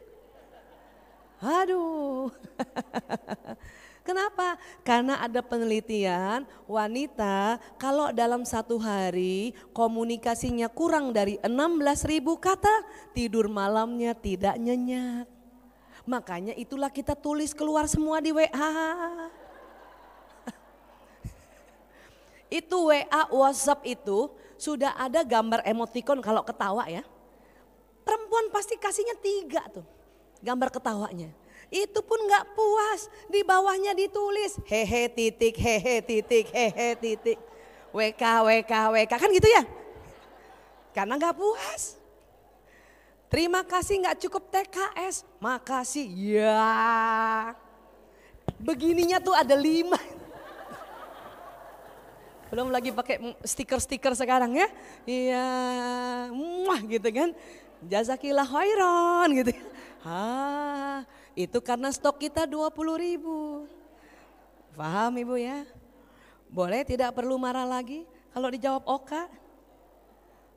Aduh. Kenapa? Karena ada penelitian wanita kalau dalam satu hari komunikasinya kurang dari 16 ribu kata tidur malamnya tidak nyenyak. Makanya itulah kita tulis keluar semua di WA. Itu WA WhatsApp itu sudah ada gambar emoticon kalau ketawa ya. Perempuan pasti kasihnya tiga tuh gambar ketawanya. Itu pun nggak puas, di bawahnya ditulis hehe titik hehe titik hehe titik WK WK WK kan gitu ya? Karena nggak puas. Terima kasih nggak cukup TKS, makasih ya. Begininya tuh ada lima. Belum lagi pakai stiker-stiker sekarang ya. Iya, muah gitu kan. Jazakillah khairan gitu. Ah, itu karena stok kita 20 ribu. Paham ibu ya? Boleh tidak perlu marah lagi kalau dijawab oka.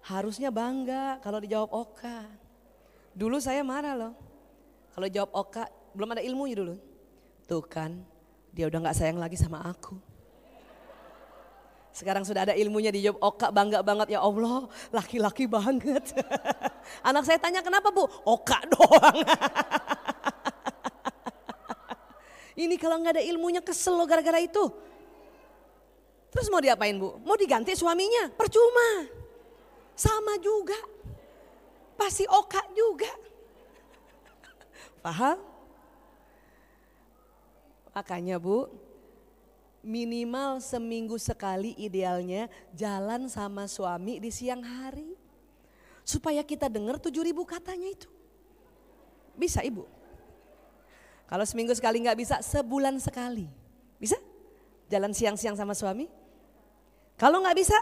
Harusnya bangga kalau dijawab oka. Dulu saya marah loh. Kalau jawab oka belum ada ilmunya dulu. Tuh kan dia udah gak sayang lagi sama aku. Sekarang sudah ada ilmunya dijawab Oka bangga banget ya Allah laki-laki banget. Anak saya tanya kenapa bu? Oka doang. Ini kalau nggak ada ilmunya kesel lo gara-gara itu. Terus mau diapain bu? Mau diganti suaminya? Percuma. Sama juga. Pasti oka juga. Paham? Makanya bu, minimal seminggu sekali idealnya jalan sama suami di siang hari. Supaya kita dengar tujuh ribu katanya itu. Bisa ibu? Kalau seminggu sekali nggak bisa, sebulan sekali. Bisa? Jalan siang-siang sama suami? Kalau nggak bisa,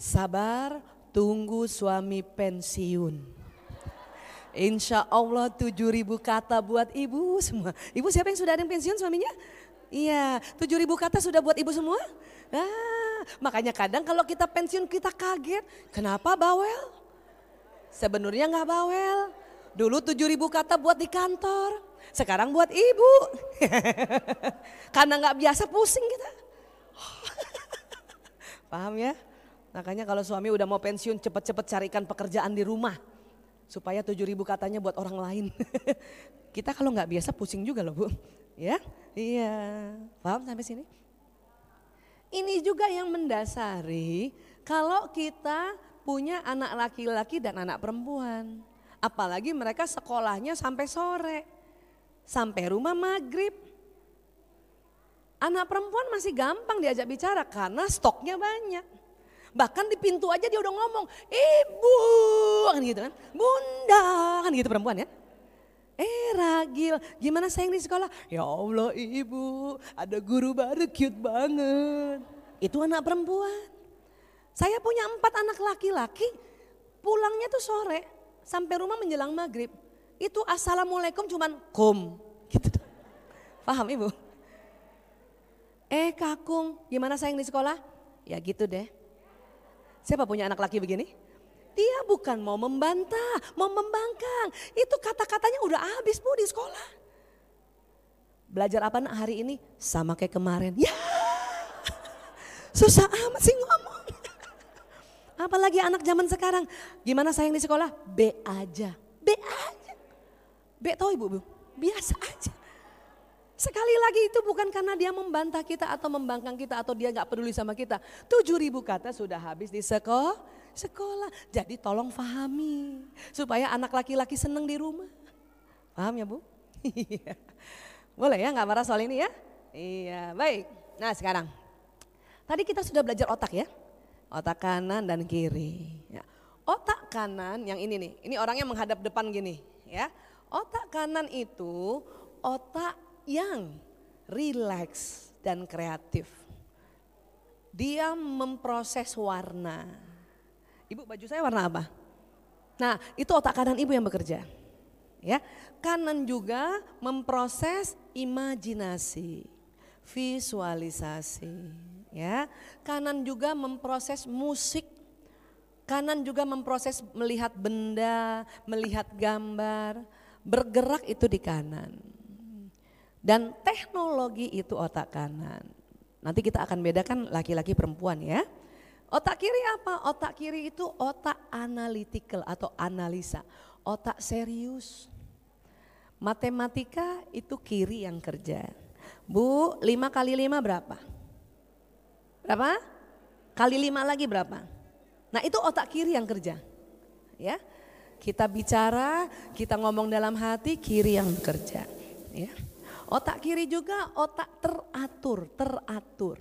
sabar tunggu suami pensiun. Insya Allah tujuh ribu kata buat ibu semua. Ibu siapa yang sudah ada yang pensiun suaminya? Iya, tujuh ribu kata sudah buat ibu semua? Nah, makanya kadang kalau kita pensiun kita kaget. Kenapa bawel? Sebenarnya nggak bawel. Dulu tujuh ribu kata buat di kantor. Sekarang buat ibu. Karena nggak biasa pusing kita. Paham ya? Makanya kalau suami udah mau pensiun cepet-cepet carikan pekerjaan di rumah. Supaya tujuh ribu katanya buat orang lain. kita kalau nggak biasa pusing juga loh bu. Ya, iya. Paham sampai sini? Ini juga yang mendasari kalau kita punya anak laki-laki dan anak perempuan. Apalagi mereka sekolahnya sampai sore. Sampai rumah maghrib. Anak perempuan masih gampang diajak bicara karena stoknya banyak. Bahkan di pintu aja dia udah ngomong, ibu kan gitu kan, bunda kan gitu perempuan ya. Era Agil, gimana sayang di sekolah? Ya Allah ibu, ada guru baru cute banget. Itu anak perempuan. Saya punya empat anak laki-laki, pulangnya tuh sore, sampai rumah menjelang maghrib. Itu assalamualaikum cuman kum. Gitu. Paham ibu? Eh kakung, gimana sayang di sekolah? Ya gitu deh. Siapa punya anak laki begini? Dia bukan mau membantah, mau membangkang. Itu kata-katanya udah habis bu di sekolah. Belajar apa nak hari ini? Sama kayak kemarin. Ya, susah amat sih ngomong. Apalagi anak zaman sekarang. Gimana sayang di sekolah? B aja. B aja. B tahu ibu, bu? Biasa aja. Sekali lagi itu bukan karena dia membantah kita atau membangkang kita atau dia nggak peduli sama kita. Tujuh ribu kata sudah habis di sekolah sekolah. Jadi tolong fahami supaya anak laki-laki seneng di rumah. Paham ya Bu? Iya. Boleh ya nggak marah soal ini ya? Iya baik. Nah sekarang tadi kita sudah belajar otak ya. Otak kanan dan kiri. Ya. Otak kanan yang ini nih, ini orangnya menghadap depan gini ya. Otak kanan itu otak yang rileks dan kreatif. Dia memproses warna. Ibu baju saya warna apa? Nah itu otak kanan ibu yang bekerja. Ya, kanan juga memproses imajinasi, visualisasi. Ya, kanan juga memproses musik. Kanan juga memproses melihat benda, melihat gambar, bergerak itu di kanan. Dan teknologi itu otak kanan. Nanti kita akan bedakan laki-laki perempuan ya. Otak kiri apa? Otak kiri itu otak analytical atau analisa. Otak serius. Matematika itu kiri yang kerja. Bu, 5 kali 5 berapa? Berapa? Kali 5 lagi berapa? Nah itu otak kiri yang kerja. Ya, kita bicara, kita ngomong dalam hati, kiri yang bekerja. Ya. Otak kiri juga otak teratur, teratur.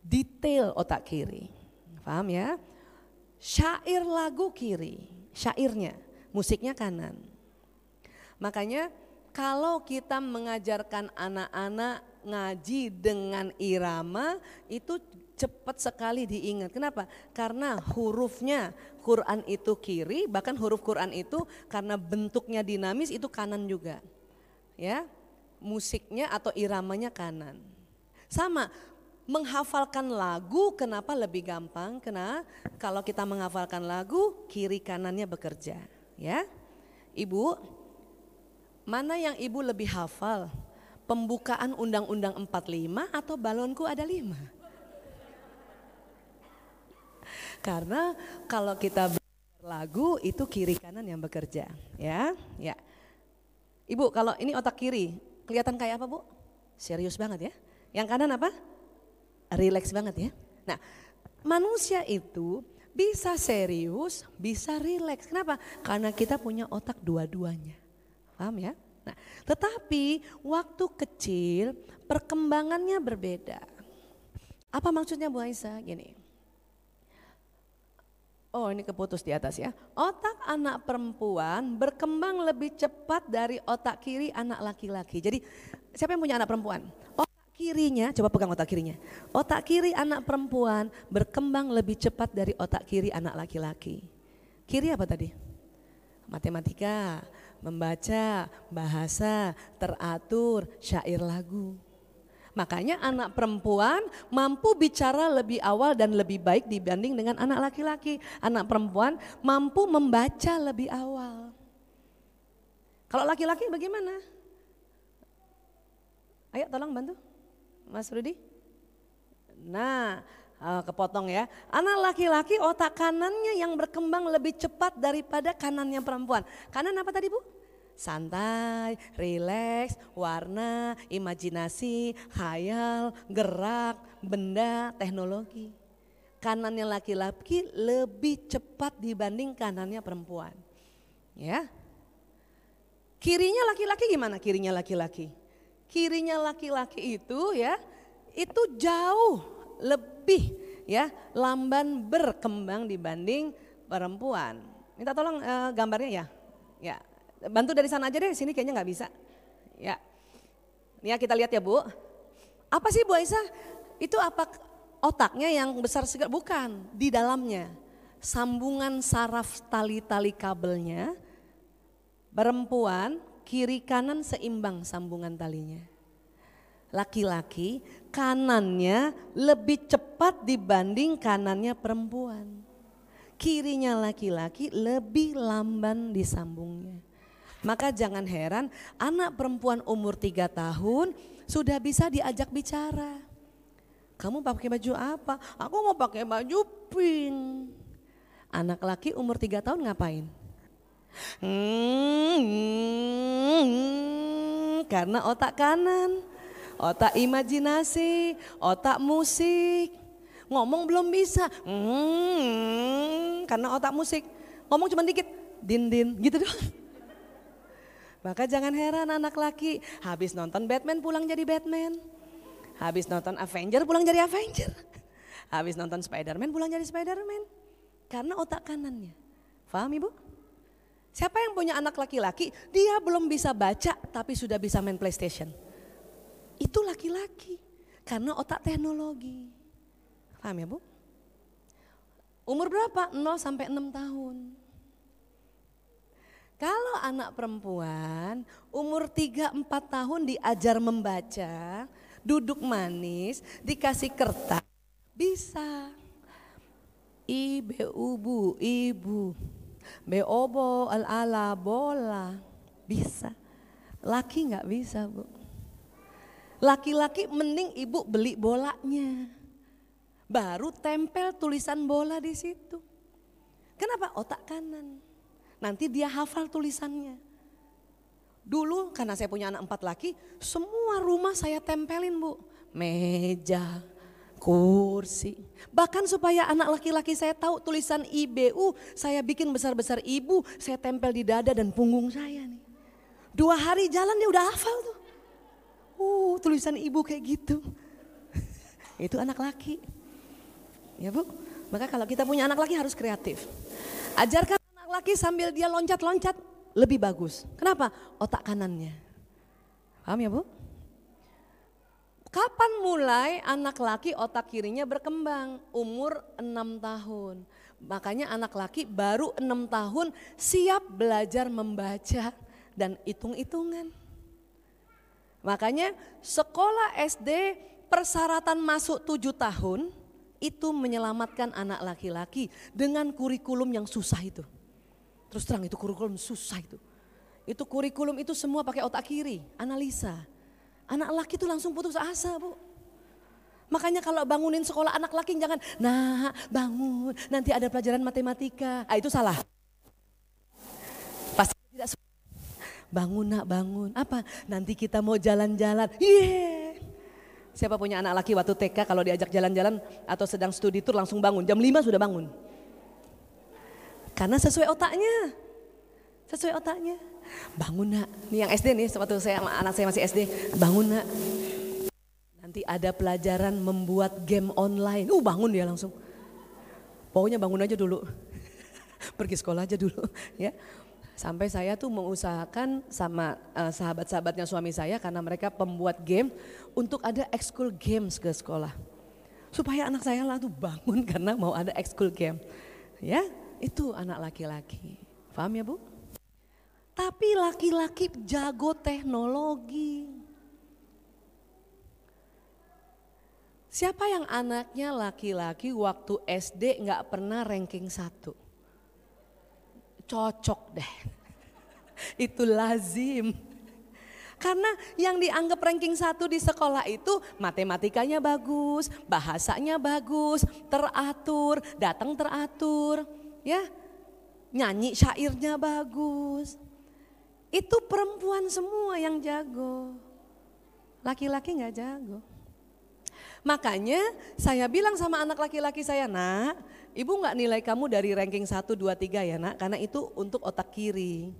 Detail otak kiri. Paham ya? Syair lagu kiri, syairnya, musiknya kanan. Makanya kalau kita mengajarkan anak-anak ngaji dengan irama itu cepat sekali diingat. Kenapa? Karena hurufnya Quran itu kiri, bahkan huruf Quran itu karena bentuknya dinamis itu kanan juga. Ya, musiknya atau iramanya kanan. Sama, menghafalkan lagu kenapa lebih gampang? Karena kalau kita menghafalkan lagu kiri kanannya bekerja, ya. Ibu, mana yang ibu lebih hafal? Pembukaan Undang-Undang 45 atau balonku ada lima? Karena kalau kita lagu itu kiri kanan yang bekerja, ya. Ya. Ibu, kalau ini otak kiri, kelihatan kayak apa, Bu? Serius banget ya. Yang kanan apa? Rileks banget ya. Nah, manusia itu bisa serius, bisa rileks. Kenapa? Karena kita punya otak dua-duanya. Paham ya? Nah, tetapi waktu kecil perkembangannya berbeda. Apa maksudnya Bu Aisyah? Gini. Oh ini keputus di atas ya. Otak anak perempuan berkembang lebih cepat dari otak kiri anak laki-laki. Jadi siapa yang punya anak perempuan? Kirinya, coba pegang otak kirinya. Otak kiri anak perempuan berkembang lebih cepat dari otak kiri anak laki-laki. Kiri apa tadi? Matematika, membaca, bahasa, teratur, syair lagu. Makanya anak perempuan mampu bicara lebih awal dan lebih baik dibanding dengan anak laki-laki. Anak perempuan mampu membaca lebih awal. Kalau laki-laki bagaimana? Ayo tolong bantu. Mas Rudi? Nah, eh, kepotong ya. Anak laki-laki otak kanannya yang berkembang lebih cepat daripada kanannya perempuan. Kanan apa tadi Bu? Santai, rileks, warna, imajinasi, khayal, gerak, benda, teknologi. Kanannya laki-laki lebih cepat dibanding kanannya perempuan. Ya. Kirinya laki-laki gimana kirinya laki-laki? Kirinya laki-laki itu ya itu jauh lebih ya lamban berkembang dibanding perempuan. Minta tolong uh, gambarnya ya. Ya, bantu dari sana aja deh, sini kayaknya nggak bisa. Ya. Nih ya kita lihat ya Bu. Apa sih Bu Aisyah? Itu apa otaknya yang besar segala? Bukan, di dalamnya. Sambungan saraf tali-tali kabelnya. Perempuan kiri kanan seimbang sambungan talinya. Laki-laki kanannya lebih cepat dibanding kanannya perempuan. Kirinya laki-laki lebih lamban disambungnya. Maka jangan heran anak perempuan umur tiga tahun sudah bisa diajak bicara. Kamu pakai baju apa? Aku mau pakai baju pink. Anak laki umur tiga tahun ngapain? Hmm, karena otak kanan, otak imajinasi, otak musik. Ngomong belum bisa, hmm, karena otak musik. Ngomong cuma dikit, din din gitu doang. Maka jangan heran anak laki habis nonton Batman pulang jadi Batman. Habis nonton Avenger pulang jadi Avenger. Habis nonton Spider-Man pulang jadi Spider-Man. Karena otak kanannya. Paham ibu? Siapa yang punya anak laki-laki, dia belum bisa baca tapi sudah bisa main PlayStation. Itu laki-laki. Karena otak teknologi. Paham ya bu? Umur berapa? 0 sampai 6 tahun. Kalau anak perempuan umur 3-4 tahun diajar membaca, duduk manis, dikasih kertas, bisa. Ibu, bu, ibu. Beobo, al-ala, bola. Bisa. Laki nggak bisa bu. Laki-laki mending ibu beli bolanya. Baru tempel tulisan bola di situ. Kenapa? Otak kanan. Nanti dia hafal tulisannya. Dulu karena saya punya anak empat laki, semua rumah saya tempelin bu. Meja, kursi. Bahkan supaya anak laki-laki saya tahu tulisan IBU, saya bikin besar-besar ibu, saya tempel di dada dan punggung saya nih. Dua hari jalan dia udah hafal tuh. Uh, tulisan ibu kayak gitu. Itu anak laki. Ya bu, maka kalau kita punya anak laki harus kreatif. Ajarkan laki sambil dia loncat-loncat lebih bagus. Kenapa? Otak kanannya. Paham ya Bu? Kapan mulai anak laki otak kirinya berkembang? Umur 6 tahun. Makanya anak laki baru 6 tahun siap belajar membaca dan hitung-hitungan. Makanya sekolah SD persyaratan masuk 7 tahun itu menyelamatkan anak laki-laki dengan kurikulum yang susah itu. Terus terang itu kurikulum susah itu. Itu kurikulum itu semua pakai otak kiri, analisa. Anak laki itu langsung putus asa bu. Makanya kalau bangunin sekolah anak laki jangan, nah bangun nanti ada pelajaran matematika. Ah itu salah. Pasti tidak bangun nak bangun. Apa? Nanti kita mau jalan-jalan. Yeah. Siapa punya anak laki waktu TK kalau diajak jalan-jalan atau sedang studi tour langsung bangun. Jam 5 sudah bangun. Karena sesuai otaknya. Sesuai otaknya. Bangun nak. Ini yang SD nih, waktu saya anak saya masih SD. Bangun nak. Nanti ada pelajaran membuat game online. Uh bangun dia langsung. Pokoknya bangun aja dulu. Pergi sekolah aja dulu ya. Sampai saya tuh mengusahakan sama uh, sahabat-sahabatnya suami saya karena mereka pembuat game untuk ada ekskul games ke sekolah. Supaya anak saya lah tuh bangun karena mau ada ekskul game. Ya, itu anak laki-laki. Paham ya Bu? Tapi laki-laki jago teknologi. Siapa yang anaknya laki-laki waktu SD nggak pernah ranking satu? Cocok deh. Itu lazim. Karena yang dianggap ranking satu di sekolah itu matematikanya bagus, bahasanya bagus, teratur, datang teratur ya nyanyi syairnya bagus. Itu perempuan semua yang jago. Laki-laki nggak jago. Makanya saya bilang sama anak laki-laki saya, nak, ibu nggak nilai kamu dari ranking 1, 2, 3 ya nak, karena itu untuk otak kiri.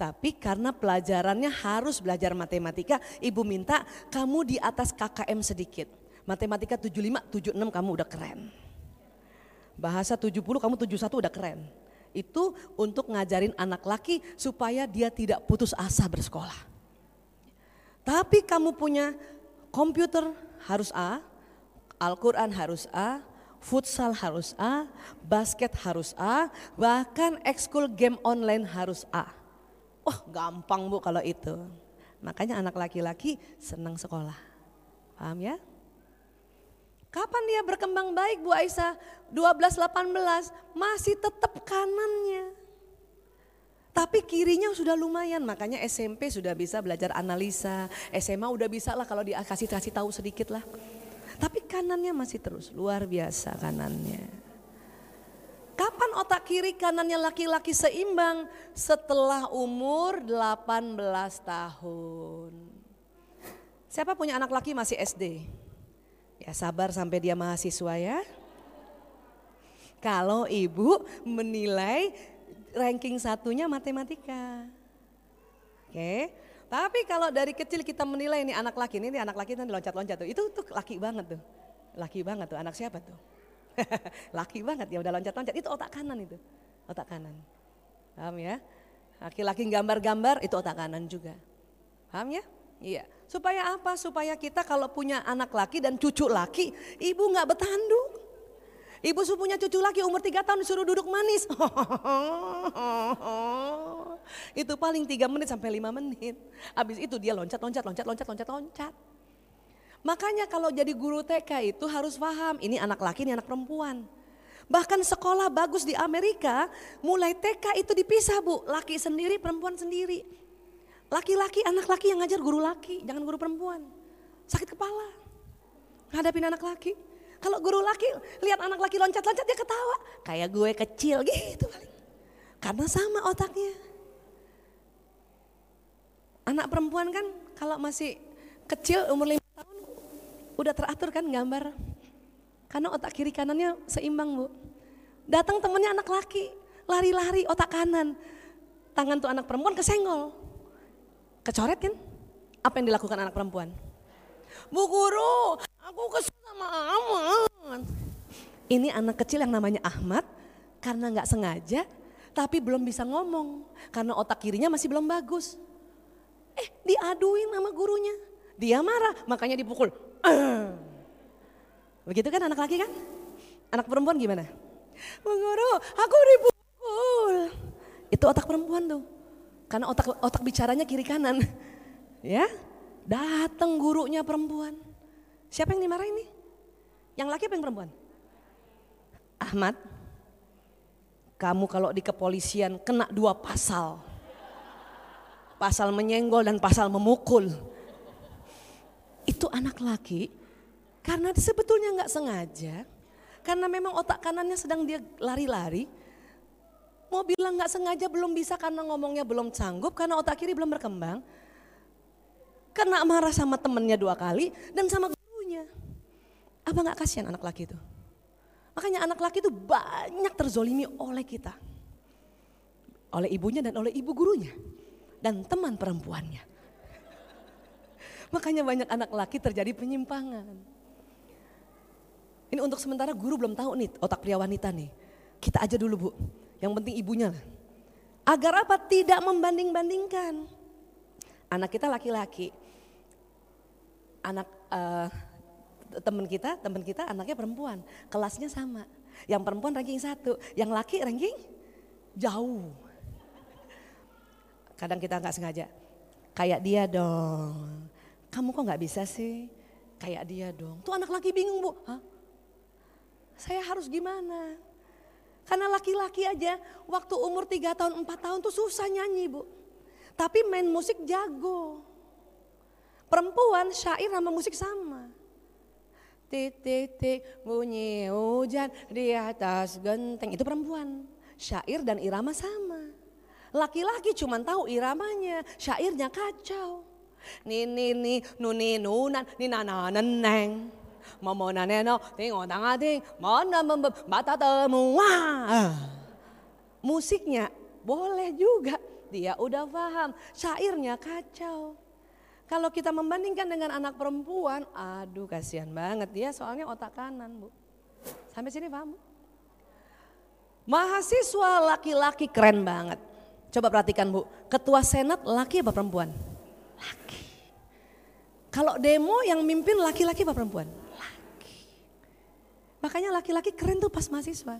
Tapi karena pelajarannya harus belajar matematika, ibu minta kamu di atas KKM sedikit. Matematika 75, 76 kamu udah keren. Bahasa 70 kamu 71 udah keren. Itu untuk ngajarin anak laki supaya dia tidak putus asa bersekolah. Tapi kamu punya komputer harus A, Al-Quran harus A, futsal harus A, basket harus A, bahkan ekskul game online harus A. Oh gampang bu kalau itu. Makanya anak laki-laki senang sekolah. Paham ya? Kapan dia berkembang baik Bu Aisyah? 12-18 masih tetap kanannya. Tapi kirinya sudah lumayan, makanya SMP sudah bisa belajar analisa, SMA udah bisa lah kalau dikasih kasih tahu sedikit lah. Tapi kanannya masih terus, luar biasa kanannya. Kapan otak kiri kanannya laki-laki seimbang? Setelah umur 18 tahun. Siapa punya anak laki masih SD? Ya sabar sampai dia mahasiswa ya. Kalau ibu menilai ranking satunya matematika. Oke. Tapi kalau dari kecil kita menilai ini anak laki, ini anak laki nanti loncat-loncat tuh. Itu tuh laki banget tuh. Laki banget tuh, anak siapa tuh? laki banget ya udah loncat-loncat, itu otak kanan itu. Otak kanan. Paham ya? Laki-laki gambar-gambar itu otak kanan juga. Paham ya? Iya. Supaya apa? Supaya kita kalau punya anak laki dan cucu laki, ibu nggak bertanduk. Ibu punya cucu laki umur tiga tahun disuruh duduk manis. itu paling tiga menit sampai lima menit. Habis itu dia loncat, loncat, loncat, loncat, loncat, loncat. Makanya kalau jadi guru TK itu harus paham, ini anak laki, ini anak perempuan. Bahkan sekolah bagus di Amerika, mulai TK itu dipisah bu, laki sendiri, perempuan sendiri. Laki-laki, anak laki yang ngajar guru laki, jangan guru perempuan. Sakit kepala. Ngadapin anak laki. Kalau guru laki lihat anak laki loncat-loncat dia ketawa. Kayak gue kecil gitu paling. Karena sama otaknya. Anak perempuan kan kalau masih kecil umur lima tahun udah teratur kan gambar. Karena otak kiri kanannya seimbang bu. Datang temennya anak laki, lari-lari otak kanan. Tangan tuh anak perempuan kesenggol kecoret kan? Apa yang dilakukan anak perempuan? Bu guru, aku kesel sama Ahmad. Ini anak kecil yang namanya Ahmad karena nggak sengaja tapi belum bisa ngomong karena otak kirinya masih belum bagus. Eh diaduin sama gurunya. Dia marah makanya dipukul. Begitu kan anak laki kan? Anak perempuan gimana? Bu guru, aku dipukul. Itu otak perempuan tuh. Karena otak otak bicaranya kiri kanan. Ya, datang gurunya perempuan. Siapa yang dimarahin nih? Yang laki apa yang perempuan? Ahmad, kamu kalau di kepolisian kena dua pasal. Pasal menyenggol dan pasal memukul. Itu anak laki karena sebetulnya nggak sengaja. Karena memang otak kanannya sedang dia lari-lari, Mau bilang nggak sengaja belum bisa karena ngomongnya belum sanggup, karena otak kiri belum berkembang. Karena marah sama temennya dua kali dan sama gurunya. Apa nggak kasihan anak laki itu? Makanya anak laki itu banyak terzolimi oleh kita. Oleh ibunya dan oleh ibu gurunya. Dan teman perempuannya. Makanya banyak anak laki terjadi penyimpangan. Ini untuk sementara guru belum tahu nih otak pria wanita nih. Kita aja dulu bu. Yang penting ibunya lah. Agar apa? Tidak membanding-bandingkan. Anak kita laki-laki. Anak uh, teman kita, teman kita anaknya perempuan. Kelasnya sama. Yang perempuan ranking satu, yang laki ranking jauh. Kadang kita nggak sengaja. Kayak dia dong. Kamu kok nggak bisa sih? Kayak dia dong. Tuh anak laki bingung bu. Hah? Saya harus gimana? Karena laki-laki aja waktu umur 3 tahun, 4 tahun tuh susah nyanyi bu. Tapi main musik jago. Perempuan syair sama musik sama. Titik-titik bunyi hujan di atas genteng. Itu perempuan. Syair dan irama sama. Laki-laki cuma tahu iramanya, syairnya kacau. Nini ni nuni nunan ni nana neneng. Mamona neno tingo tangating mana mata temu. Musiknya boleh juga. Dia udah paham. Syairnya kacau. Kalau kita membandingkan dengan anak perempuan, aduh kasihan banget dia soalnya otak kanan bu. Sampai sini paham bu? Mahasiswa laki-laki keren banget. Coba perhatikan bu, ketua senat laki apa perempuan? Laki. Kalau demo yang mimpin laki-laki apa perempuan? Makanya laki-laki keren tuh pas mahasiswa.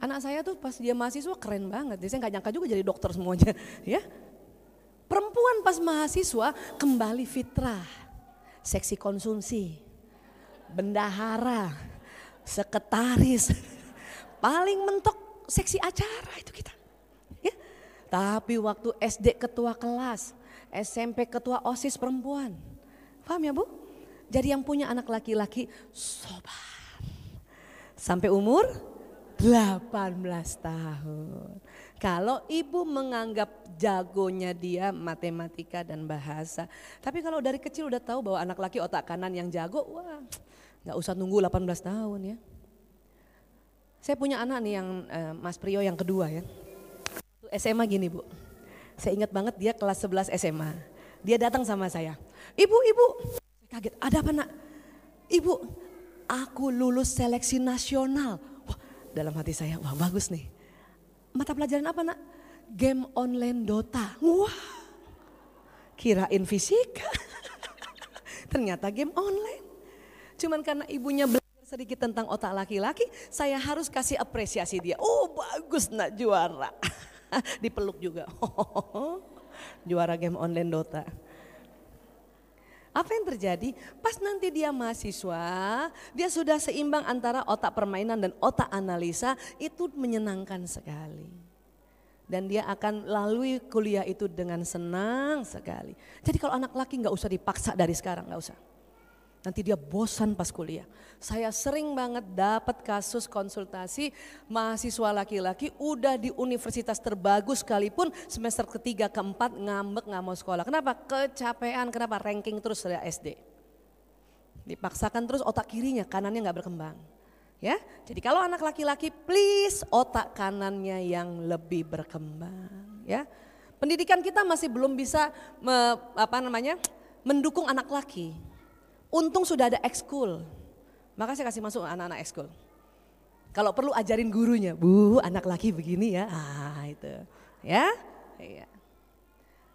Anak saya tuh pas dia mahasiswa keren banget. Jadi saya nggak nyangka juga jadi dokter semuanya, ya. Perempuan pas mahasiswa kembali fitrah, seksi konsumsi, bendahara, sekretaris, paling mentok seksi acara itu kita. Ya. Tapi waktu SD ketua kelas, SMP ketua OSIS perempuan. Paham ya Bu? Jadi yang punya anak laki-laki sobat. Sampai umur 18 tahun. Kalau ibu menganggap jagonya dia matematika dan bahasa. Tapi kalau dari kecil udah tahu bahwa anak laki otak kanan yang jago, wah nggak usah nunggu 18 tahun ya. Saya punya anak nih yang eh, Mas Priyo yang kedua ya. SMA gini bu, saya ingat banget dia kelas 11 SMA. Dia datang sama saya, ibu ibu, kaget, ada apa nak? Ibu, aku lulus seleksi nasional. Wah, dalam hati saya, wah bagus nih. Mata pelajaran apa nak? Game online Dota. Wah, kirain fisika. Ternyata game online. Cuman karena ibunya belajar sedikit tentang otak laki-laki, saya harus kasih apresiasi dia. Oh bagus nak juara. Dipeluk juga. juara game online Dota. Apa yang terjadi? Pas nanti dia mahasiswa, dia sudah seimbang antara otak permainan dan otak analisa, itu menyenangkan sekali. Dan dia akan lalui kuliah itu dengan senang sekali. Jadi kalau anak laki nggak usah dipaksa dari sekarang, nggak usah. Nanti dia bosan pas kuliah. Saya sering banget dapat kasus konsultasi mahasiswa laki-laki udah di universitas terbagus sekalipun semester ketiga keempat ngambek nggak mau sekolah. Kenapa? Kecapean, kenapa? Ranking terus dari SD. Dipaksakan terus otak kirinya, kanannya nggak berkembang. Ya, jadi kalau anak laki-laki please otak kanannya yang lebih berkembang. Ya, pendidikan kita masih belum bisa me, apa namanya mendukung anak laki Untung sudah ada ekskul. Maka saya kasih masuk anak-anak ekskul. Kalau perlu ajarin gurunya, bu anak laki begini ya, ah itu. Ya, iya.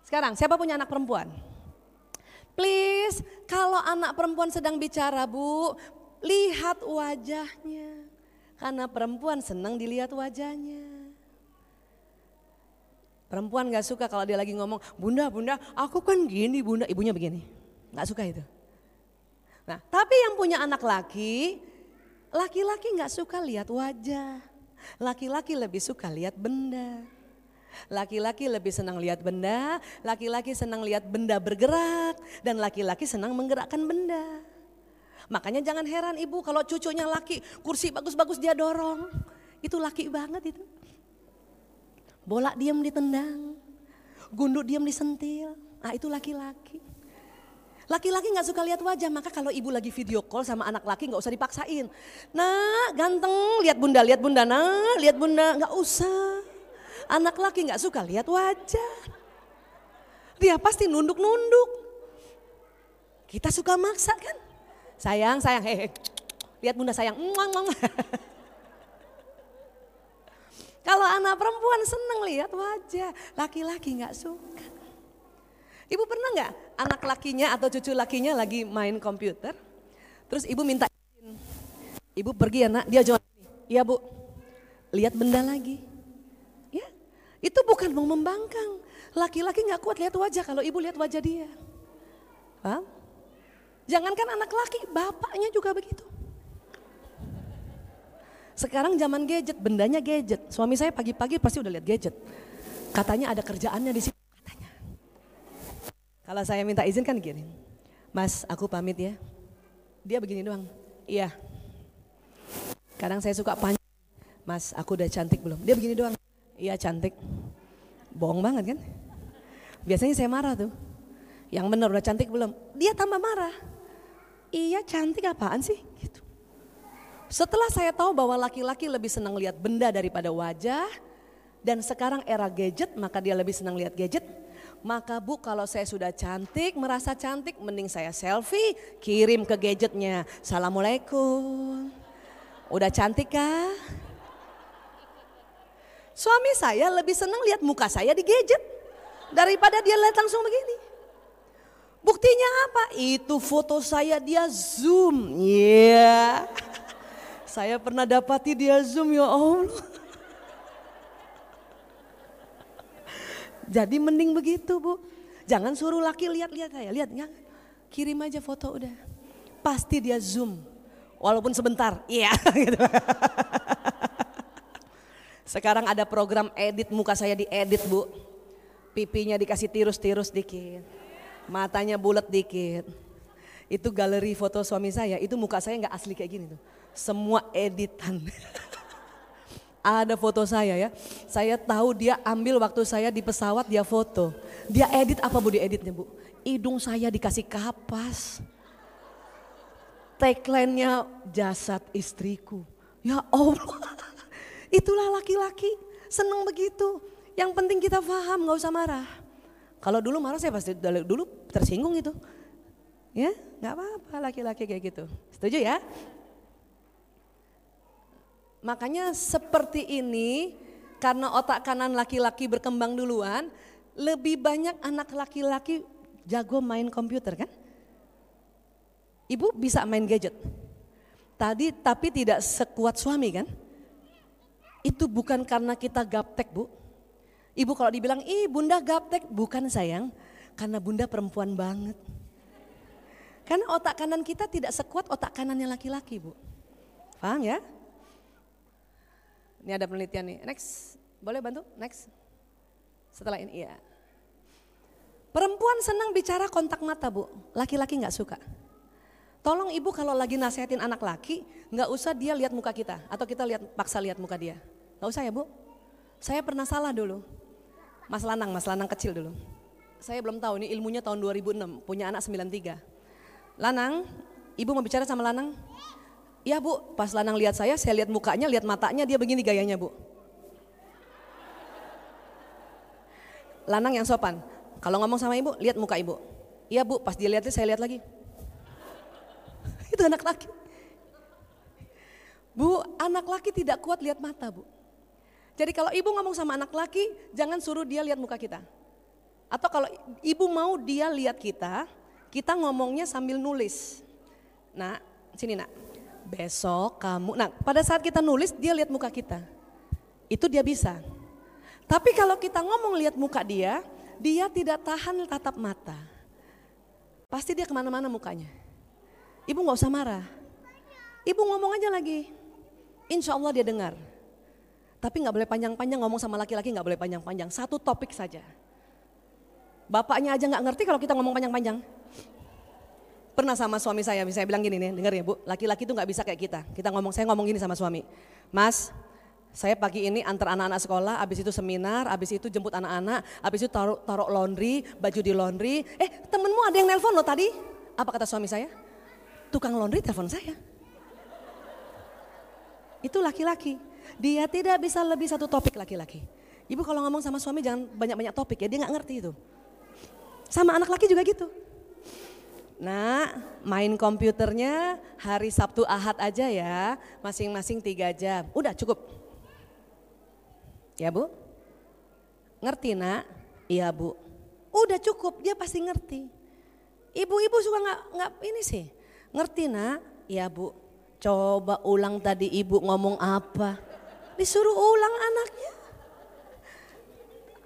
Sekarang siapa punya anak perempuan? Please, kalau anak perempuan sedang bicara bu, lihat wajahnya. Karena perempuan senang dilihat wajahnya. Perempuan gak suka kalau dia lagi ngomong, bunda, bunda, aku kan gini, bunda, ibunya begini. Gak suka itu. Nah, tapi yang punya anak laki, laki-laki nggak suka lihat wajah. Laki-laki lebih suka lihat benda. Laki-laki lebih senang lihat benda, laki-laki senang lihat benda bergerak, dan laki-laki senang menggerakkan benda. Makanya jangan heran ibu kalau cucunya laki, kursi bagus-bagus dia dorong. Itu laki banget itu. Bola diam ditendang, gunduk diam disentil. Nah itu laki-laki. Laki-laki nggak suka lihat wajah, maka kalau ibu lagi video call sama anak laki nggak usah dipaksain. Nah, ganteng, lihat bunda, lihat bunda, nah, lihat bunda, nggak usah. Anak laki nggak suka lihat wajah. Dia pasti nunduk-nunduk. Kita suka maksa kan? Sayang, sayang, hehe. Lihat bunda sayang. Kalau anak perempuan seneng lihat wajah, laki-laki nggak suka. Ibu pernah nggak anak lakinya atau cucu lakinya lagi main komputer, terus ibu minta izin, ibu pergi ya nak, dia jawab, iya bu, lihat benda lagi. Ya, itu bukan mau membangkang. Laki-laki nggak kuat lihat wajah kalau ibu lihat wajah dia. Paham? Jangankan anak laki, bapaknya juga begitu. Sekarang zaman gadget, bendanya gadget. Suami saya pagi-pagi pasti udah lihat gadget. Katanya ada kerjaannya di situ. Kalau saya minta izin kan gini, Mas aku pamit ya. Dia begini doang, iya. Kadang saya suka panjang, Mas aku udah cantik belum? Dia begini doang, iya cantik. Bohong banget kan? Biasanya saya marah tuh. Yang benar udah cantik belum? Dia tambah marah. Iya cantik apaan sih? Gitu. Setelah saya tahu bahwa laki-laki lebih senang lihat benda daripada wajah, dan sekarang era gadget maka dia lebih senang lihat gadget, maka bu kalau saya sudah cantik, merasa cantik, mending saya selfie, kirim ke gadgetnya. Assalamualaikum. Udah cantik kah? Suami saya lebih senang lihat muka saya di gadget daripada dia lihat langsung begini. Buktinya apa? Itu foto saya dia zoom. Iya. Saya pernah dapati dia zoom ya Allah. Jadi mending begitu bu. Jangan suruh laki lihat-lihat saya. Lihat ya. Kirim aja foto udah. Pasti dia zoom. Walaupun sebentar. Iya. gitu. Sekarang ada program edit muka saya diedit bu. Pipinya dikasih tirus-tirus dikit matanya bulat dikit. Itu galeri foto suami saya, itu muka saya nggak asli kayak gini tuh. Semua editan. Ada foto saya ya, saya tahu dia ambil waktu saya di pesawat dia foto. Dia edit apa bu dieditnya bu? Hidung saya dikasih kapas. Tagline-nya jasad istriku. Ya Allah, itulah laki-laki seneng begitu. Yang penting kita paham, nggak usah marah. Kalau dulu marah saya pasti dulu tersinggung itu. Ya, nggak apa-apa laki-laki kayak gitu. Setuju ya? Makanya seperti ini karena otak kanan laki-laki berkembang duluan, lebih banyak anak laki-laki jago main komputer kan? Ibu bisa main gadget. Tadi tapi tidak sekuat suami kan? Itu bukan karena kita gaptek bu, Ibu kalau dibilang, ih bunda gaptek, bukan sayang, karena bunda perempuan banget. Karena otak kanan kita tidak sekuat otak kanannya laki-laki bu. Paham ya? Ini ada penelitian nih, next, boleh bantu? Next. Setelah ini, iya. Perempuan senang bicara kontak mata bu, laki-laki nggak suka. Tolong ibu kalau lagi nasihatin anak laki, nggak usah dia lihat muka kita atau kita lihat paksa lihat muka dia. Nggak usah ya bu. Saya pernah salah dulu. Mas Lanang, Mas Lanang kecil dulu. Saya belum tahu ini ilmunya tahun 2006, punya anak 93. Lanang, ibu mau bicara sama Lanang? Iya bu, pas Lanang lihat saya, saya lihat mukanya, lihat matanya, dia begini gayanya bu. Lanang yang sopan, kalau ngomong sama ibu, lihat muka ibu. Iya bu, pas dia lihatnya saya lihat lagi. Itu anak laki. Bu, anak laki tidak kuat lihat mata bu. Jadi kalau ibu ngomong sama anak laki, jangan suruh dia lihat muka kita. Atau kalau ibu mau dia lihat kita, kita ngomongnya sambil nulis. Nah, sini nak. Besok kamu, nah pada saat kita nulis dia lihat muka kita. Itu dia bisa. Tapi kalau kita ngomong lihat muka dia, dia tidak tahan tatap mata. Pasti dia ke mana-mana mukanya. Ibu nggak usah marah. Ibu ngomong aja lagi. Insya Allah dia dengar. Tapi nggak boleh panjang-panjang ngomong sama laki-laki nggak boleh panjang-panjang. Satu topik saja. Bapaknya aja nggak ngerti kalau kita ngomong panjang-panjang. Pernah sama suami saya, saya bilang gini nih, dengar ya bu, laki-laki tuh nggak bisa kayak kita. Kita ngomong, saya ngomong gini sama suami, Mas, saya pagi ini antar anak-anak sekolah, abis itu seminar, abis itu jemput anak-anak, abis itu taruh, taruh laundry, baju di laundry. Eh temenmu ada yang nelpon loh tadi. Apa kata suami saya? Tukang laundry telepon saya. Itu laki-laki. Dia tidak bisa lebih satu topik laki-laki. Ibu kalau ngomong sama suami jangan banyak-banyak topik ya, dia nggak ngerti itu. Sama anak laki juga gitu. Nah, main komputernya hari Sabtu Ahad aja ya, masing-masing tiga jam. Udah cukup. Ya bu? Ngerti nak? Iya bu. Udah cukup, dia pasti ngerti. Ibu-ibu suka nggak nggak ini sih, ngerti nak? Iya bu. Coba ulang tadi ibu ngomong apa? Disuruh ulang anaknya.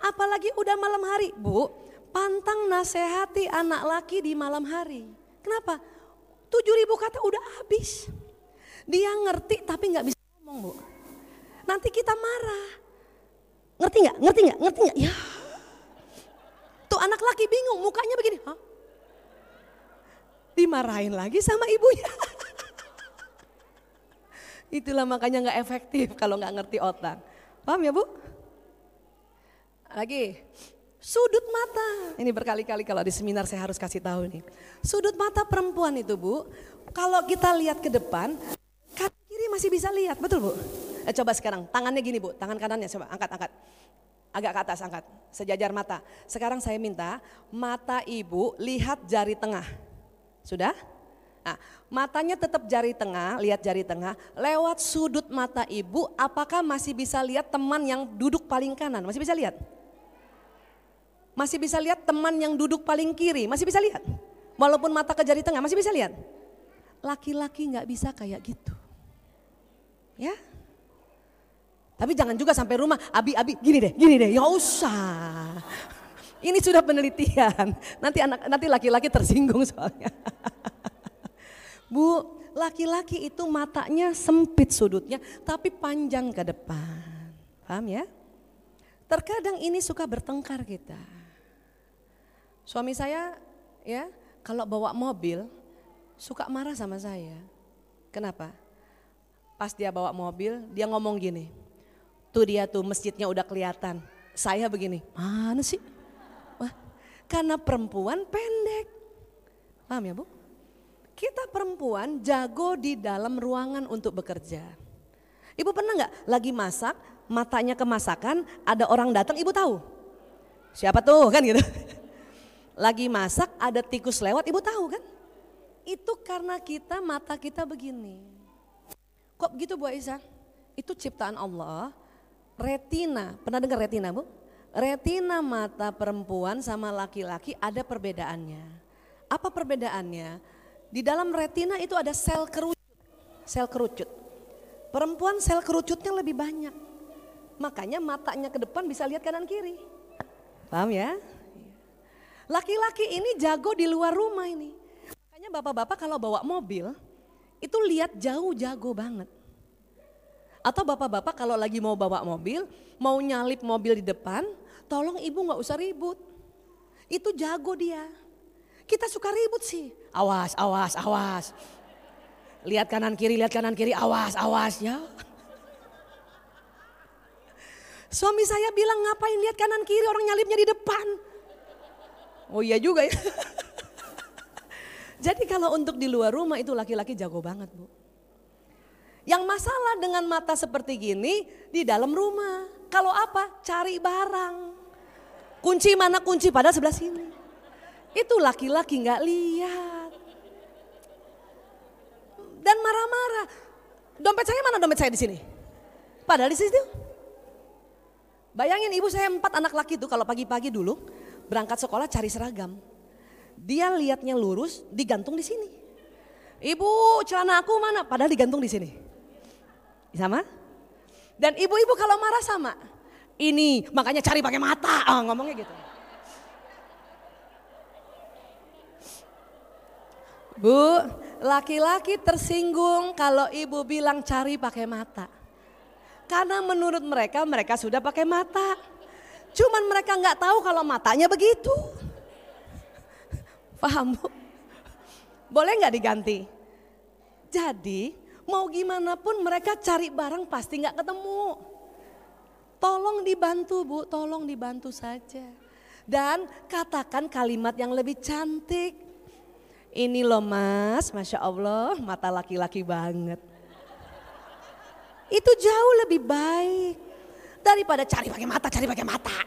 Apalagi udah malam hari. Bu, pantang nasehati anak laki di malam hari. Kenapa? Tujuh ribu kata udah habis. Dia ngerti tapi nggak bisa ngomong bu. Nanti kita marah. Ngerti nggak? Ngerti nggak? Ngerti nggak? Ya. Tuh anak laki bingung, mukanya begini. Hah? Dimarahin lagi sama ibunya. Itulah makanya nggak efektif kalau nggak ngerti otak. Paham ya Bu? Lagi, sudut mata. Ini berkali-kali kalau di seminar saya harus kasih tahu nih. Sudut mata perempuan itu Bu, kalau kita lihat ke depan, kan kiri masih bisa lihat, betul Bu? Eh, coba sekarang, tangannya gini Bu, tangan kanannya coba angkat, angkat. Agak ke atas angkat, sejajar mata. Sekarang saya minta mata ibu lihat jari tengah. Sudah? Nah, matanya tetap jari tengah, lihat jari tengah. Lewat sudut mata ibu, apakah masih bisa lihat teman yang duduk paling kanan? Masih bisa lihat? Masih bisa lihat teman yang duduk paling kiri? Masih bisa lihat? Walaupun mata ke jari tengah masih bisa lihat. Laki-laki nggak bisa kayak gitu. Ya. Tapi jangan juga sampai rumah, abi abi gini deh, gini deh, ya usah. Ini sudah penelitian. Nanti anak nanti laki-laki tersinggung soalnya. Bu, laki-laki itu matanya sempit sudutnya tapi panjang ke depan. Paham ya? Terkadang ini suka bertengkar kita. Suami saya ya, kalau bawa mobil suka marah sama saya. Kenapa? Pas dia bawa mobil, dia ngomong gini. Tuh dia tuh masjidnya udah kelihatan. Saya begini, mana sih? Wah, karena perempuan pendek. Paham ya Bu? Kita perempuan jago di dalam ruangan untuk bekerja. Ibu pernah nggak lagi masak, matanya kemasakan, ada orang datang, ibu tahu? Siapa tuh kan gitu. Lagi masak, ada tikus lewat, ibu tahu kan? Itu karena kita mata kita begini. Kok begitu Bu Aisyah? Itu ciptaan Allah. Retina, pernah dengar retina Bu? Retina mata perempuan sama laki-laki ada perbedaannya. Apa perbedaannya? Di dalam retina itu ada sel kerucut. Sel kerucut. Perempuan sel kerucutnya lebih banyak. Makanya matanya ke depan bisa lihat kanan kiri. Paham ya? Laki-laki ini jago di luar rumah ini. Makanya bapak-bapak kalau bawa mobil itu lihat jauh jago banget. Atau bapak-bapak kalau lagi mau bawa mobil, mau nyalip mobil di depan, tolong ibu nggak usah ribut. Itu jago dia. Kita suka ribut sih. Awas, awas, awas. Lihat kanan kiri, lihat kanan kiri, awas, awas ya. Suami saya bilang ngapain lihat kanan kiri orang nyalipnya di depan. Oh iya juga ya. Jadi kalau untuk di luar rumah itu laki-laki jago banget bu. Yang masalah dengan mata seperti gini di dalam rumah. Kalau apa? Cari barang. Kunci mana kunci pada sebelah sini. Itu laki-laki nggak lihat. Dan marah-marah. Dompet saya mana dompet saya di sini? Padahal di situ. Bayangin ibu saya empat anak laki itu kalau pagi-pagi dulu berangkat sekolah cari seragam. Dia lihatnya lurus digantung di sini. Ibu celana aku mana? Padahal digantung di sini. Sama? Dan ibu-ibu kalau marah sama. Ini makanya cari pakai mata. Ah, ngomongnya gitu. Bu, laki-laki tersinggung kalau ibu bilang cari pakai mata. Karena menurut mereka, mereka sudah pakai mata. Cuman mereka nggak tahu kalau matanya begitu. Paham bu? Boleh nggak diganti? Jadi mau gimana pun mereka cari barang pasti nggak ketemu. Tolong dibantu bu, tolong dibantu saja. Dan katakan kalimat yang lebih cantik. Ini loh mas, Masya Allah mata laki-laki banget. Itu jauh lebih baik daripada cari pakai mata, cari pakai mata.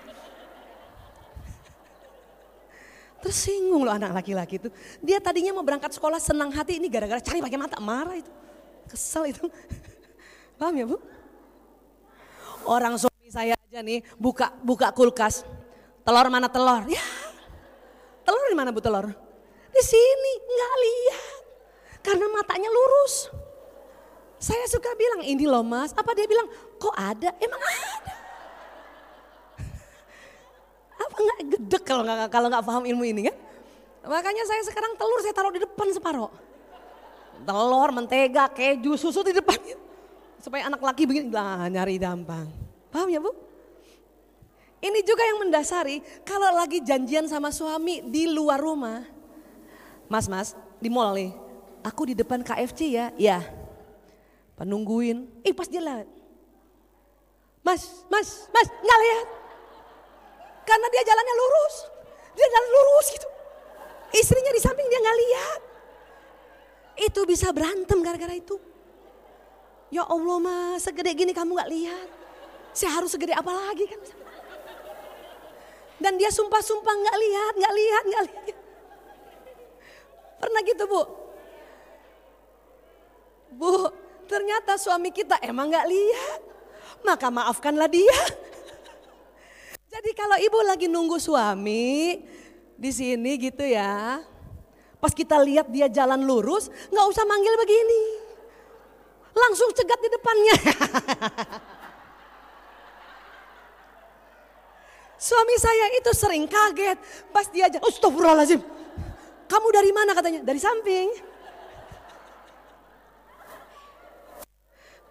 Tersinggung loh anak laki-laki itu. Dia tadinya mau berangkat sekolah senang hati ini gara-gara cari pakai mata, marah itu. Kesel itu. Paham ya bu? Orang suami saya aja nih buka buka kulkas. Telur mana telur? Ya. Telur di mana bu telur? Di sini nggak lihat. Karena matanya lurus. Saya suka bilang ini loh mas. Apa dia bilang kok ada? Emang ada. Apa nggak gedek kalau nggak kalau nggak paham ilmu ini kan? Makanya saya sekarang telur saya taruh di depan separoh. Telur, mentega, keju, susu di depan. Supaya anak laki begini, lah nyari gampang. Paham ya bu? Ini juga yang mendasari kalau lagi janjian sama suami di luar rumah. Mas, mas, di mall nih. Aku di depan KFC ya, ya. Penungguin, eh pas dia lihat. Mas, mas, mas, nggak lihat. Karena dia jalannya lurus. Dia jalan lurus gitu. Istrinya di samping dia nggak lihat. Itu bisa berantem gara-gara itu. Ya Allah mas, segede gini kamu nggak lihat. Saya harus segede apa lagi kan? Dan dia sumpah-sumpah nggak lihat, nggak lihat, nggak lihat. Pernah gitu bu? Bu, ternyata suami kita emang nggak lihat. Maka maafkanlah dia. Jadi kalau ibu lagi nunggu suami di sini gitu ya, Pas kita lihat dia jalan lurus, nggak usah manggil begini. Langsung cegat di depannya. Suami saya itu sering kaget pas dia jalan. Astagfirullahaladzim. Kamu dari mana katanya? Dari samping.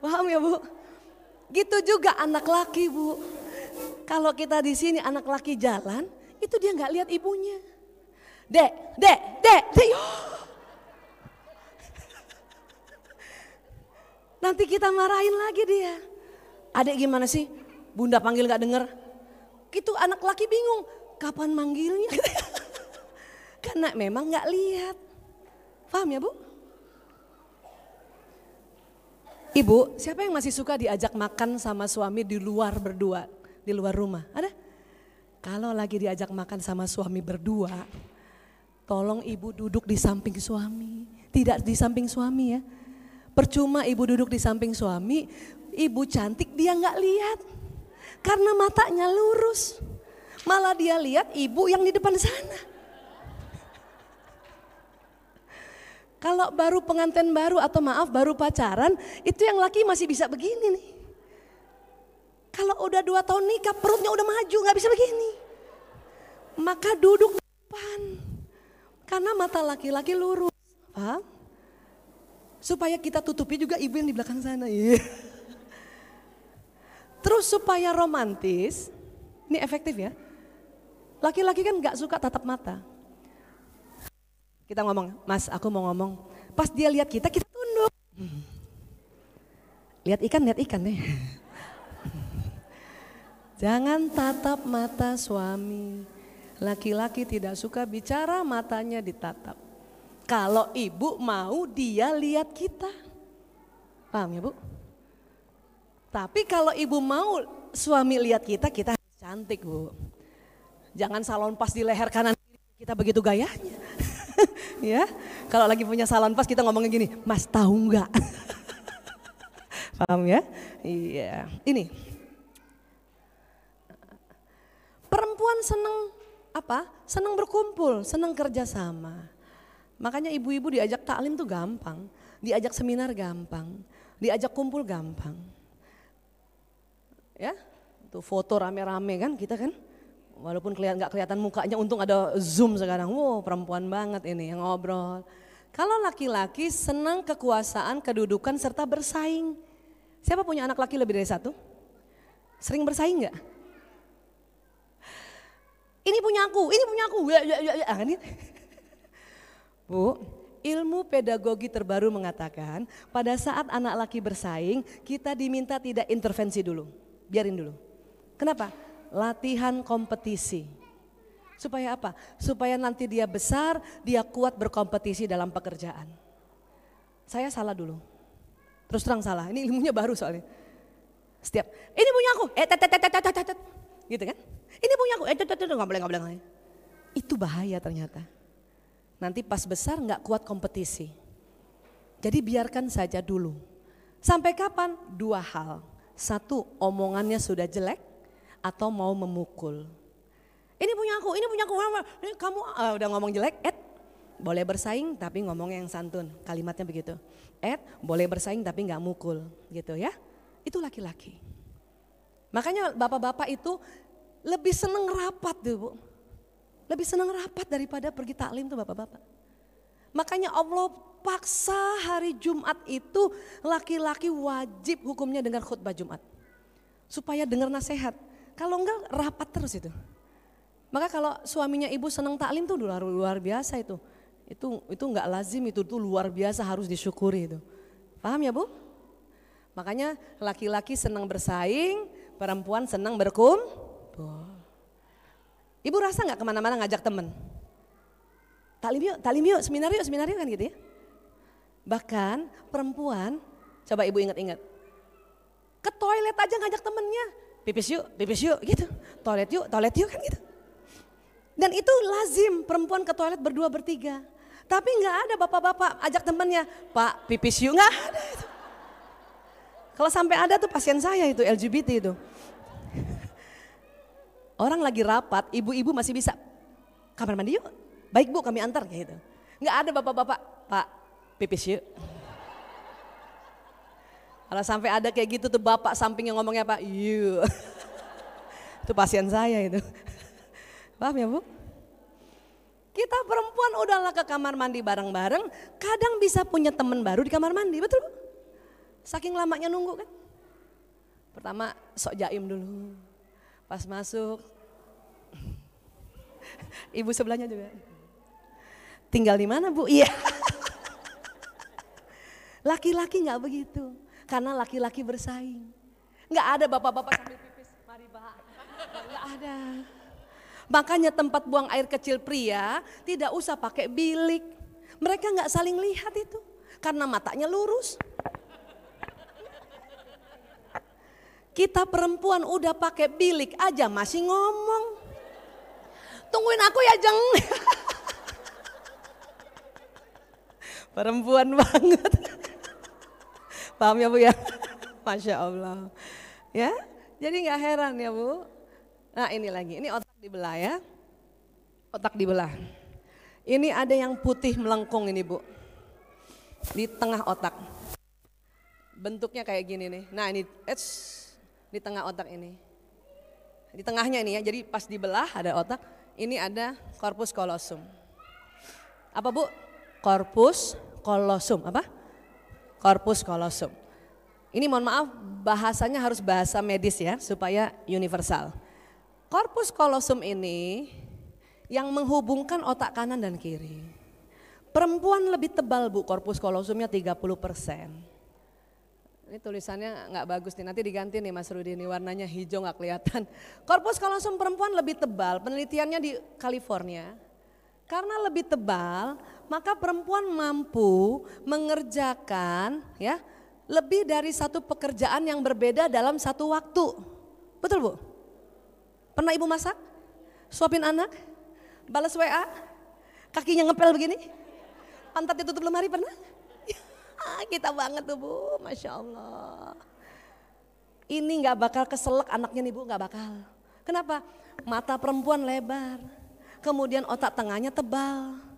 Paham ya bu? Gitu juga anak laki bu. Kalau kita di sini anak laki jalan, itu dia nggak lihat ibunya. Dek, dek, dek, dek. Nanti kita marahin lagi dia. Adek gimana sih? Bunda panggil nggak denger. Gitu anak laki bingung, kapan manggilnya? Karena memang nggak lihat. Paham ya bu? Ibu, siapa yang masih suka diajak makan sama suami di luar berdua, di luar rumah? Ada? Kalau lagi diajak makan sama suami berdua, tolong ibu duduk di samping suami, tidak di samping suami ya. Percuma ibu duduk di samping suami, ibu cantik dia nggak lihat, karena matanya lurus. Malah dia lihat ibu yang di depan sana. Kalau baru pengantin baru atau maaf baru pacaran, itu yang laki masih bisa begini nih. Kalau udah dua tahun nikah perutnya udah maju nggak bisa begini. Maka duduk di depan. Karena mata laki-laki lurus. Paham? Supaya kita tutupi juga ibu yang di belakang sana. Iya. Terus supaya romantis, ini efektif ya. Laki-laki kan nggak suka tatap mata. Kita ngomong, mas aku mau ngomong. Pas dia lihat kita, kita tunduk. Lihat ikan, lihat ikan deh. Jangan tatap mata suami. Laki-laki tidak suka bicara matanya ditatap. Kalau ibu mau dia lihat kita. Paham ya bu? Tapi kalau ibu mau suami lihat kita, kita cantik bu. Jangan salon pas di leher kanan kita begitu gayanya. ya. Kalau lagi punya salon pas kita ngomongin gini, Mas tahu nggak? Paham ya? Iya. Ini. Perempuan seneng apa? Seneng berkumpul, seneng kerjasama. Makanya ibu-ibu diajak taklim tuh gampang, diajak seminar gampang, diajak kumpul gampang. Ya, tuh foto rame-rame kan kita kan Walaupun kelihatan nggak kelihatan mukanya, untung ada zoom sekarang. Wow, perempuan banget ini yang ngobrol. Kalau laki-laki senang kekuasaan, kedudukan serta bersaing. Siapa punya anak laki lebih dari satu? Sering bersaing nggak? Ini punya aku, ini punya aku. Ya, ya, ya, ya. Ah, Bu, ilmu pedagogi terbaru mengatakan pada saat anak laki bersaing, kita diminta tidak intervensi dulu. Biarin dulu. Kenapa? Latihan kompetisi. Supaya apa? Supaya nanti dia besar, dia kuat berkompetisi dalam pekerjaan. Saya salah dulu. Terus terang salah, ini ilmunya baru soalnya. Setiap, ini punya aku, eh tet, tet, tet, tet, gitu kan. Ini punya aku, eh tet, tet, tet, nggak boleh, nggak boleh. Itu bahaya ternyata. Nanti pas besar nggak kuat kompetisi. Jadi biarkan saja dulu. Sampai kapan? Dua hal. Satu, omongannya sudah jelek atau mau memukul. Ini punya aku, ini punya aku. Ini kamu uh, udah ngomong jelek, Ed boleh bersaing tapi ngomong yang santun. Kalimatnya begitu. Ed boleh bersaing tapi nggak mukul gitu ya. Itu laki-laki. Makanya bapak-bapak itu lebih seneng rapat tuh bu. Lebih seneng rapat daripada pergi taklim tuh bapak-bapak. Makanya Allah paksa hari Jumat itu laki-laki wajib hukumnya dengar khutbah Jumat. Supaya dengar nasihat. Kalau enggak rapat terus itu. Maka kalau suaminya ibu senang taklim tuh luar, luar biasa itu. Itu itu enggak lazim itu tuh luar biasa harus disyukuri itu. Paham ya Bu? Makanya laki-laki senang bersaing, perempuan senang berkumpul. Ibu rasa nggak ke mana-mana ngajak temen? Taklim yuk, taklim yuk, seminar yuk, seminar yuk kan gitu ya. Bahkan perempuan, coba ibu ingat-ingat. Ke toilet aja ngajak temennya pipis yuk, pipis yuk gitu. Toilet yuk, toilet yuk kan gitu. Dan itu lazim perempuan ke toilet berdua bertiga. Tapi nggak ada bapak-bapak ajak temannya, Pak pipis yuk nggak ada itu. Kalau sampai ada tuh pasien saya itu LGBT itu. Orang lagi rapat, ibu-ibu masih bisa kamar mandi yuk. Baik bu kami antar kayak gitu. Nggak ada bapak-bapak, Pak, pipis yuk. Kalau sampai ada kayak gitu tuh bapak samping yang ngomongnya Pak, yuk. itu pasien saya itu. Paham ya Bu? Kita perempuan udahlah ke kamar mandi bareng-bareng, kadang bisa punya teman baru di kamar mandi, betul Bu? Saking lamanya nunggu kan. Pertama sok jaim dulu. Pas masuk, ibu sebelahnya juga. Tinggal di mana bu? Iya. Laki-laki nggak begitu, karena laki-laki bersaing. Nggak ada bapak-bapak sambil pipis, mari pak. Nggak ada. Makanya tempat buang air kecil pria tidak usah pakai bilik. Mereka nggak saling lihat itu, karena matanya lurus. Kita perempuan udah pakai bilik aja masih ngomong. Tungguin aku ya Jeng. perempuan banget. Paham ya Bu ya? Masya Allah. Ya, jadi nggak heran ya Bu. Nah ini lagi, ini otak dibelah ya. Otak dibelah. Ini ada yang putih melengkung ini Bu. Di tengah otak. Bentuknya kayak gini nih. Nah ini, it's, di tengah otak ini. Di tengahnya ini ya, jadi pas dibelah ada otak, ini ada korpus kolosum. Apa bu? Korpus kolosum, apa? Korpus kolosum. Ini mohon maaf bahasanya harus bahasa medis ya, supaya universal. Korpus kolosum ini yang menghubungkan otak kanan dan kiri. Perempuan lebih tebal bu, korpus kolosumnya 30 persen. Ini tulisannya nggak bagus nih, nanti diganti nih Mas Rudi, ini warnanya hijau nggak kelihatan. Korpus kalosum perempuan lebih tebal, penelitiannya di California. Karena lebih tebal, maka perempuan mampu mengerjakan ya lebih dari satu pekerjaan yang berbeda dalam satu waktu. Betul Bu? Pernah ibu masak? Suapin anak? Balas WA? Kakinya ngepel begini? Pantat ditutup lemari pernah? Ah, kita banget tuh Bu, Masya Allah. Ini nggak bakal keselak anaknya nih Bu, nggak bakal. Kenapa? Mata perempuan lebar, kemudian otak tengahnya tebal.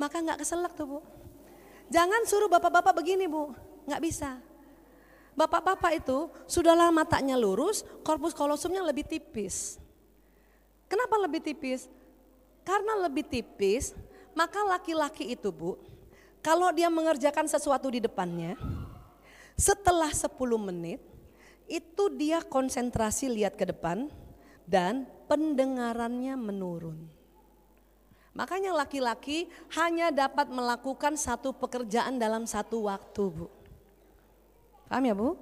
Maka nggak keselak tuh Bu. Jangan suruh bapak-bapak begini Bu, nggak bisa. Bapak-bapak itu sudahlah matanya lurus, korpus kolosumnya lebih tipis. Kenapa lebih tipis? Karena lebih tipis, maka laki-laki itu Bu, kalau dia mengerjakan sesuatu di depannya, setelah 10 menit itu dia konsentrasi lihat ke depan dan pendengarannya menurun. Makanya laki-laki hanya dapat melakukan satu pekerjaan dalam satu waktu, Bu. Paham ya, Bu?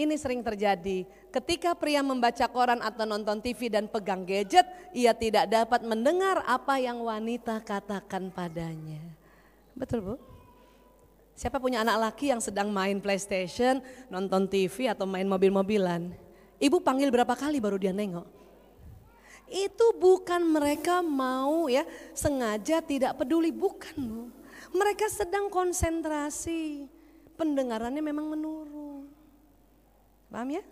Ini sering terjadi ketika pria membaca koran atau nonton TV dan pegang gadget, ia tidak dapat mendengar apa yang wanita katakan padanya. Betul Bu? Siapa punya anak laki yang sedang main PlayStation, nonton TV atau main mobil-mobilan? Ibu panggil berapa kali baru dia nengok? Itu bukan mereka mau ya sengaja tidak peduli, bukan Bu. Mereka sedang konsentrasi, pendengarannya memang menurun. Paham ya?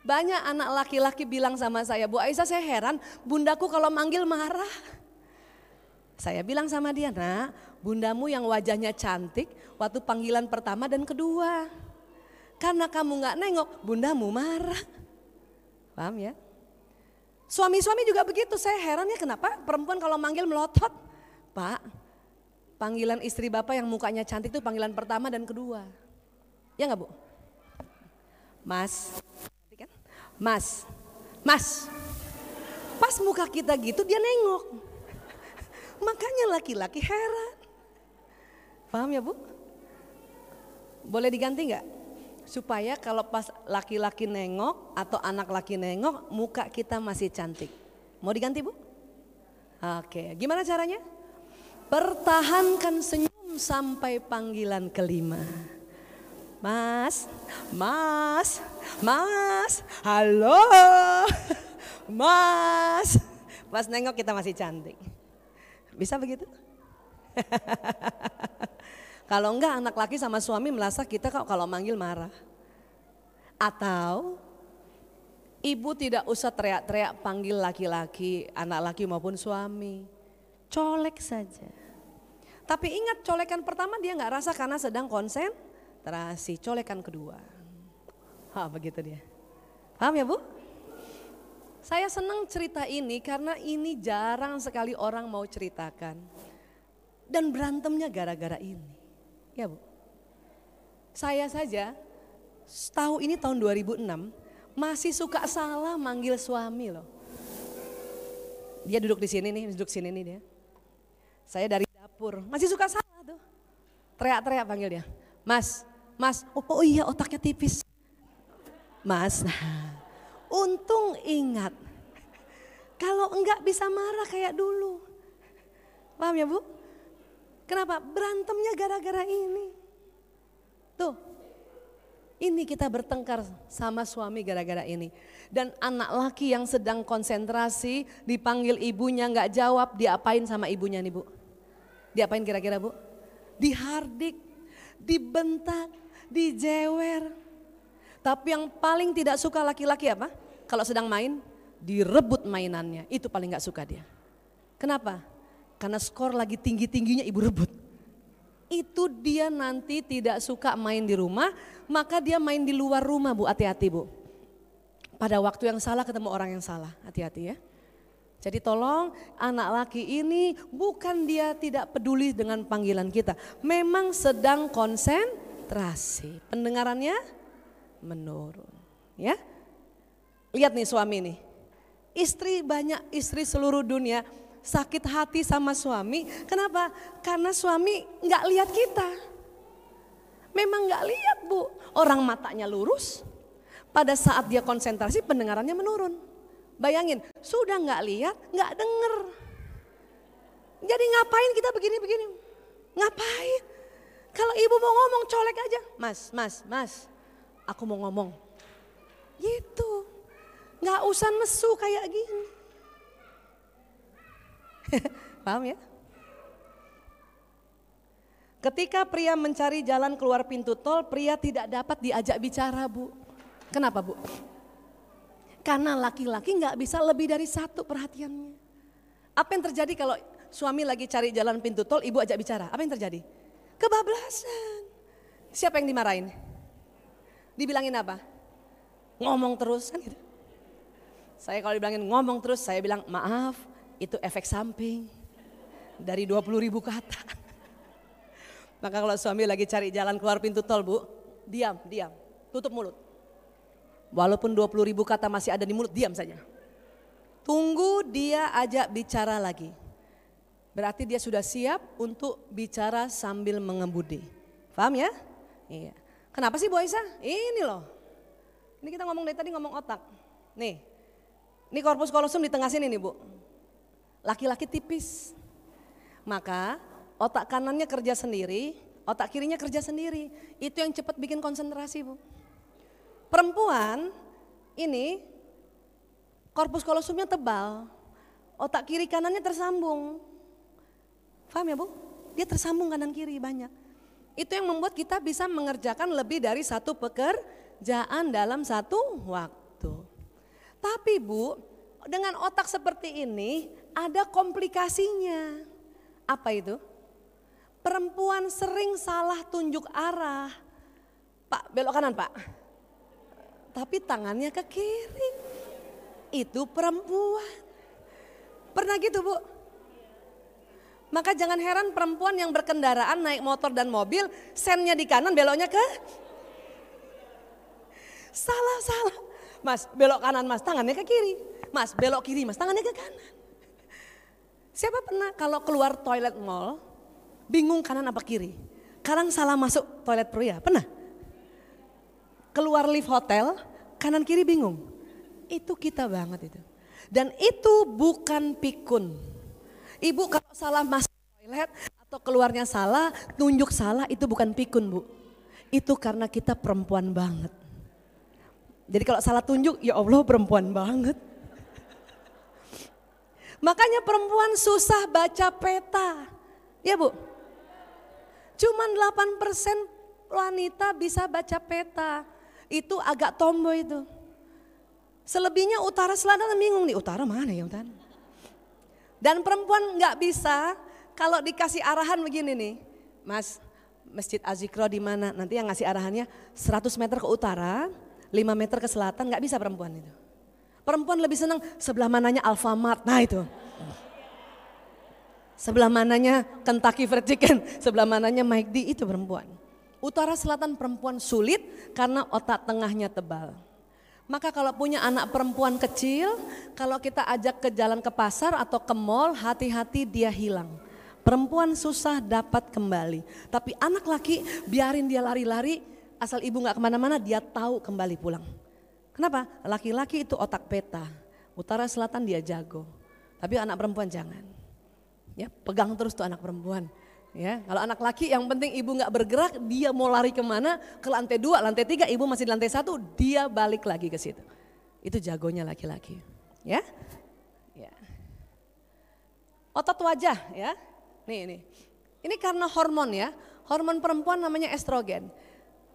Banyak anak laki-laki bilang sama saya, Bu Aisyah saya heran bundaku kalau manggil marah. Saya bilang sama dia, nak bundamu yang wajahnya cantik waktu panggilan pertama dan kedua. Karena kamu nggak nengok, bundamu marah. Paham ya? Suami-suami juga begitu, saya heran ya kenapa perempuan kalau manggil melotot. Pak, panggilan istri bapak yang mukanya cantik itu panggilan pertama dan kedua. Ya nggak bu? Mas? Mas, Mas. Pas muka kita gitu dia nengok. Makanya laki-laki heran. Paham ya Bu? Boleh diganti nggak? Supaya kalau pas laki-laki nengok atau anak laki nengok muka kita masih cantik. Mau diganti Bu? Oke, gimana caranya? Pertahankan senyum sampai panggilan kelima. Mas, mas, mas, halo, mas. Pas nengok kita masih cantik. Bisa begitu? kalau enggak anak laki sama suami merasa kita kalau manggil marah. Atau ibu tidak usah teriak-teriak panggil laki-laki, anak laki maupun suami. Colek saja. Tapi ingat colekan pertama dia nggak rasa karena sedang konsentrasi. Colekan kedua. Ha, begitu dia. Paham ya Bu? Saya senang cerita ini karena ini jarang sekali orang mau ceritakan. Dan berantemnya gara-gara ini. Ya Bu. Saya saja tahu ini tahun 2006 masih suka salah manggil suami loh. Dia duduk di sini nih, duduk sini nih dia. Saya dari dapur, masih suka salah tuh. Teriak-teriak panggil dia. Mas, mas, oh, oh iya otaknya tipis. Mas, nah, untung ingat. Kalau enggak bisa marah kayak dulu. Paham ya Bu? Kenapa? Berantemnya gara-gara ini. Tuh, ini kita bertengkar sama suami gara-gara ini. Dan anak laki yang sedang konsentrasi dipanggil ibunya nggak jawab, diapain sama ibunya nih bu? Diapain kira-kira bu? Dihardik, dibentak, dijewer. Tapi yang paling tidak suka laki-laki apa? Kalau sedang main, direbut mainannya. Itu paling gak suka dia. Kenapa? Karena skor lagi tinggi-tingginya ibu rebut. Itu dia nanti tidak suka main di rumah, maka dia main di luar rumah bu, hati-hati bu. Pada waktu yang salah ketemu orang yang salah, hati-hati ya. Jadi tolong anak laki ini bukan dia tidak peduli dengan panggilan kita. Memang sedang konsentrasi. Pendengarannya menurun. Ya, lihat nih suami nih, istri banyak istri seluruh dunia sakit hati sama suami. Kenapa? Karena suami nggak lihat kita. Memang nggak lihat bu, orang matanya lurus. Pada saat dia konsentrasi pendengarannya menurun. Bayangin, sudah nggak lihat, nggak denger. Jadi ngapain kita begini-begini? Ngapain? Kalau ibu mau ngomong colek aja, mas, mas, mas, aku mau ngomong. Gitu. Nggak usah nesu kayak gini. Paham ya? Ketika pria mencari jalan keluar pintu tol, pria tidak dapat diajak bicara bu. Kenapa bu? Karena laki-laki nggak bisa lebih dari satu perhatiannya. Apa yang terjadi kalau suami lagi cari jalan pintu tol, ibu ajak bicara? Apa yang terjadi? Kebablasan. Siapa yang dimarahin? dibilangin apa? Ngomong terus kan gitu. Saya kalau dibilangin ngomong terus, saya bilang maaf itu efek samping dari 20 ribu kata. Maka kalau suami lagi cari jalan keluar pintu tol bu, diam, diam, tutup mulut. Walaupun 20 ribu kata masih ada di mulut, diam saja. Tunggu dia ajak bicara lagi. Berarti dia sudah siap untuk bicara sambil mengemudi. Paham ya? Iya. Kenapa sih Bu Aisyah? Ini loh. Ini kita ngomong dari tadi ngomong otak. Nih, ini korpus kolosum di tengah sini nih Bu. Laki-laki tipis. Maka otak kanannya kerja sendiri, otak kirinya kerja sendiri. Itu yang cepat bikin konsentrasi Bu. Perempuan ini korpus kolosumnya tebal, otak kiri kanannya tersambung. Paham ya Bu? Dia tersambung kanan kiri banyak. Itu yang membuat kita bisa mengerjakan lebih dari satu pekerjaan dalam satu waktu. Tapi Bu, dengan otak seperti ini ada komplikasinya. Apa itu? Perempuan sering salah tunjuk arah. Pak, belok kanan Pak. Tapi tangannya ke kiri. Itu perempuan. Pernah gitu Bu? Maka jangan heran perempuan yang berkendaraan naik motor dan mobil, sennya di kanan, beloknya ke salah salah. Mas belok kanan mas, tangannya ke kiri. Mas belok kiri mas, tangannya ke kanan. Siapa pernah kalau keluar toilet mall, bingung kanan apa kiri? Kadang salah masuk toilet pria, pernah? Keluar lift hotel, kanan kiri bingung. Itu kita banget itu. Dan itu bukan pikun. Ibu kalau salah masuk toilet atau keluarnya salah, tunjuk salah itu bukan pikun bu. Itu karena kita perempuan banget. Jadi kalau salah tunjuk, ya Allah perempuan banget. Makanya perempuan susah baca peta. Ya bu? Cuman 8% wanita bisa baca peta. Itu agak tomboy itu. Selebihnya utara selatan bingung nih, utara mana ya utara? Dan perempuan nggak bisa kalau dikasih arahan begini nih, Mas, Masjid Azikro di mana? Nanti yang ngasih arahannya 100 meter ke utara, 5 meter ke selatan, nggak bisa perempuan itu. Perempuan lebih senang sebelah mananya Alfamart, nah itu. Sebelah mananya Kentucky Fried Chicken, sebelah mananya Mike D itu perempuan. Utara selatan perempuan sulit karena otak tengahnya tebal. Maka kalau punya anak perempuan kecil, kalau kita ajak ke jalan ke pasar atau ke mall, hati-hati dia hilang. Perempuan susah dapat kembali. Tapi anak laki biarin dia lari-lari, asal ibu gak ke mana-mana dia tahu kembali pulang. Kenapa? Laki-laki itu otak peta, utara selatan dia jago. Tapi anak perempuan jangan. Ya, pegang terus tuh anak perempuan. Ya, kalau anak laki yang penting ibu nggak bergerak, dia mau lari ke mana? Ke lantai dua, lantai tiga, ibu masih di lantai satu, dia balik lagi ke situ. Itu jagonya laki-laki. Ya, ya. Otot wajah, ya. Nih, ini. Ini karena hormon ya. Hormon perempuan namanya estrogen.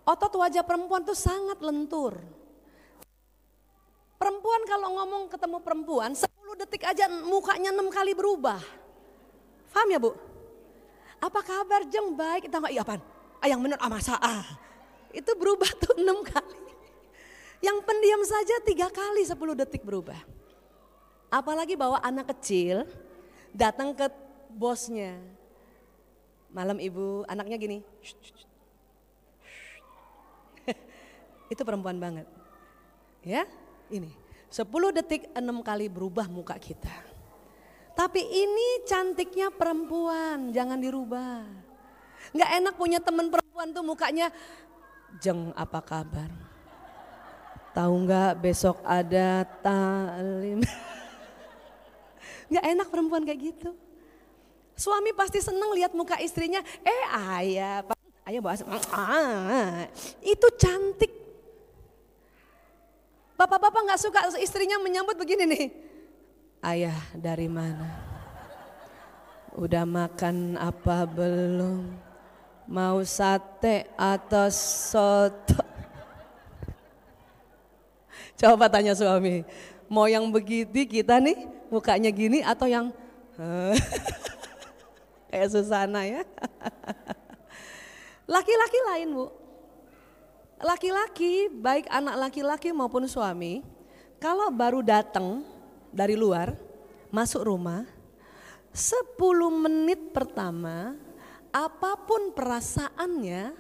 Otot wajah perempuan tuh sangat lentur. Perempuan kalau ngomong ketemu perempuan 10 detik aja mukanya 6 kali berubah. Paham ya bu? Apa kabar jeng baik? Kita nggak iya apaan? Ah yang ah masa ah. Itu berubah tuh enam kali. Yang pendiam saja tiga kali 10 detik berubah. Apalagi bawa anak kecil datang ke bosnya. Malam ibu anaknya gini. Itu perempuan banget. Ya ini 10 detik enam kali berubah muka kita. Tapi ini cantiknya perempuan, jangan dirubah. Nggak enak punya temen perempuan tuh mukanya, jeng apa kabar? Tahu nggak besok ada talim? Nggak enak perempuan kayak gitu. Suami pasti seneng lihat muka istrinya, eh ayah, ayah bahas, ah, itu cantik. Bapak-bapak nggak suka istrinya menyambut begini nih. Ayah dari mana? Udah makan apa belum? Mau sate atau soto? Coba tanya suami, mau yang begitu kita nih mukanya gini atau yang kayak Susana ya? Laki-laki lain bu, laki-laki baik anak laki-laki maupun suami, kalau baru datang dari luar, masuk rumah, 10 menit pertama, apa pun perasaannya,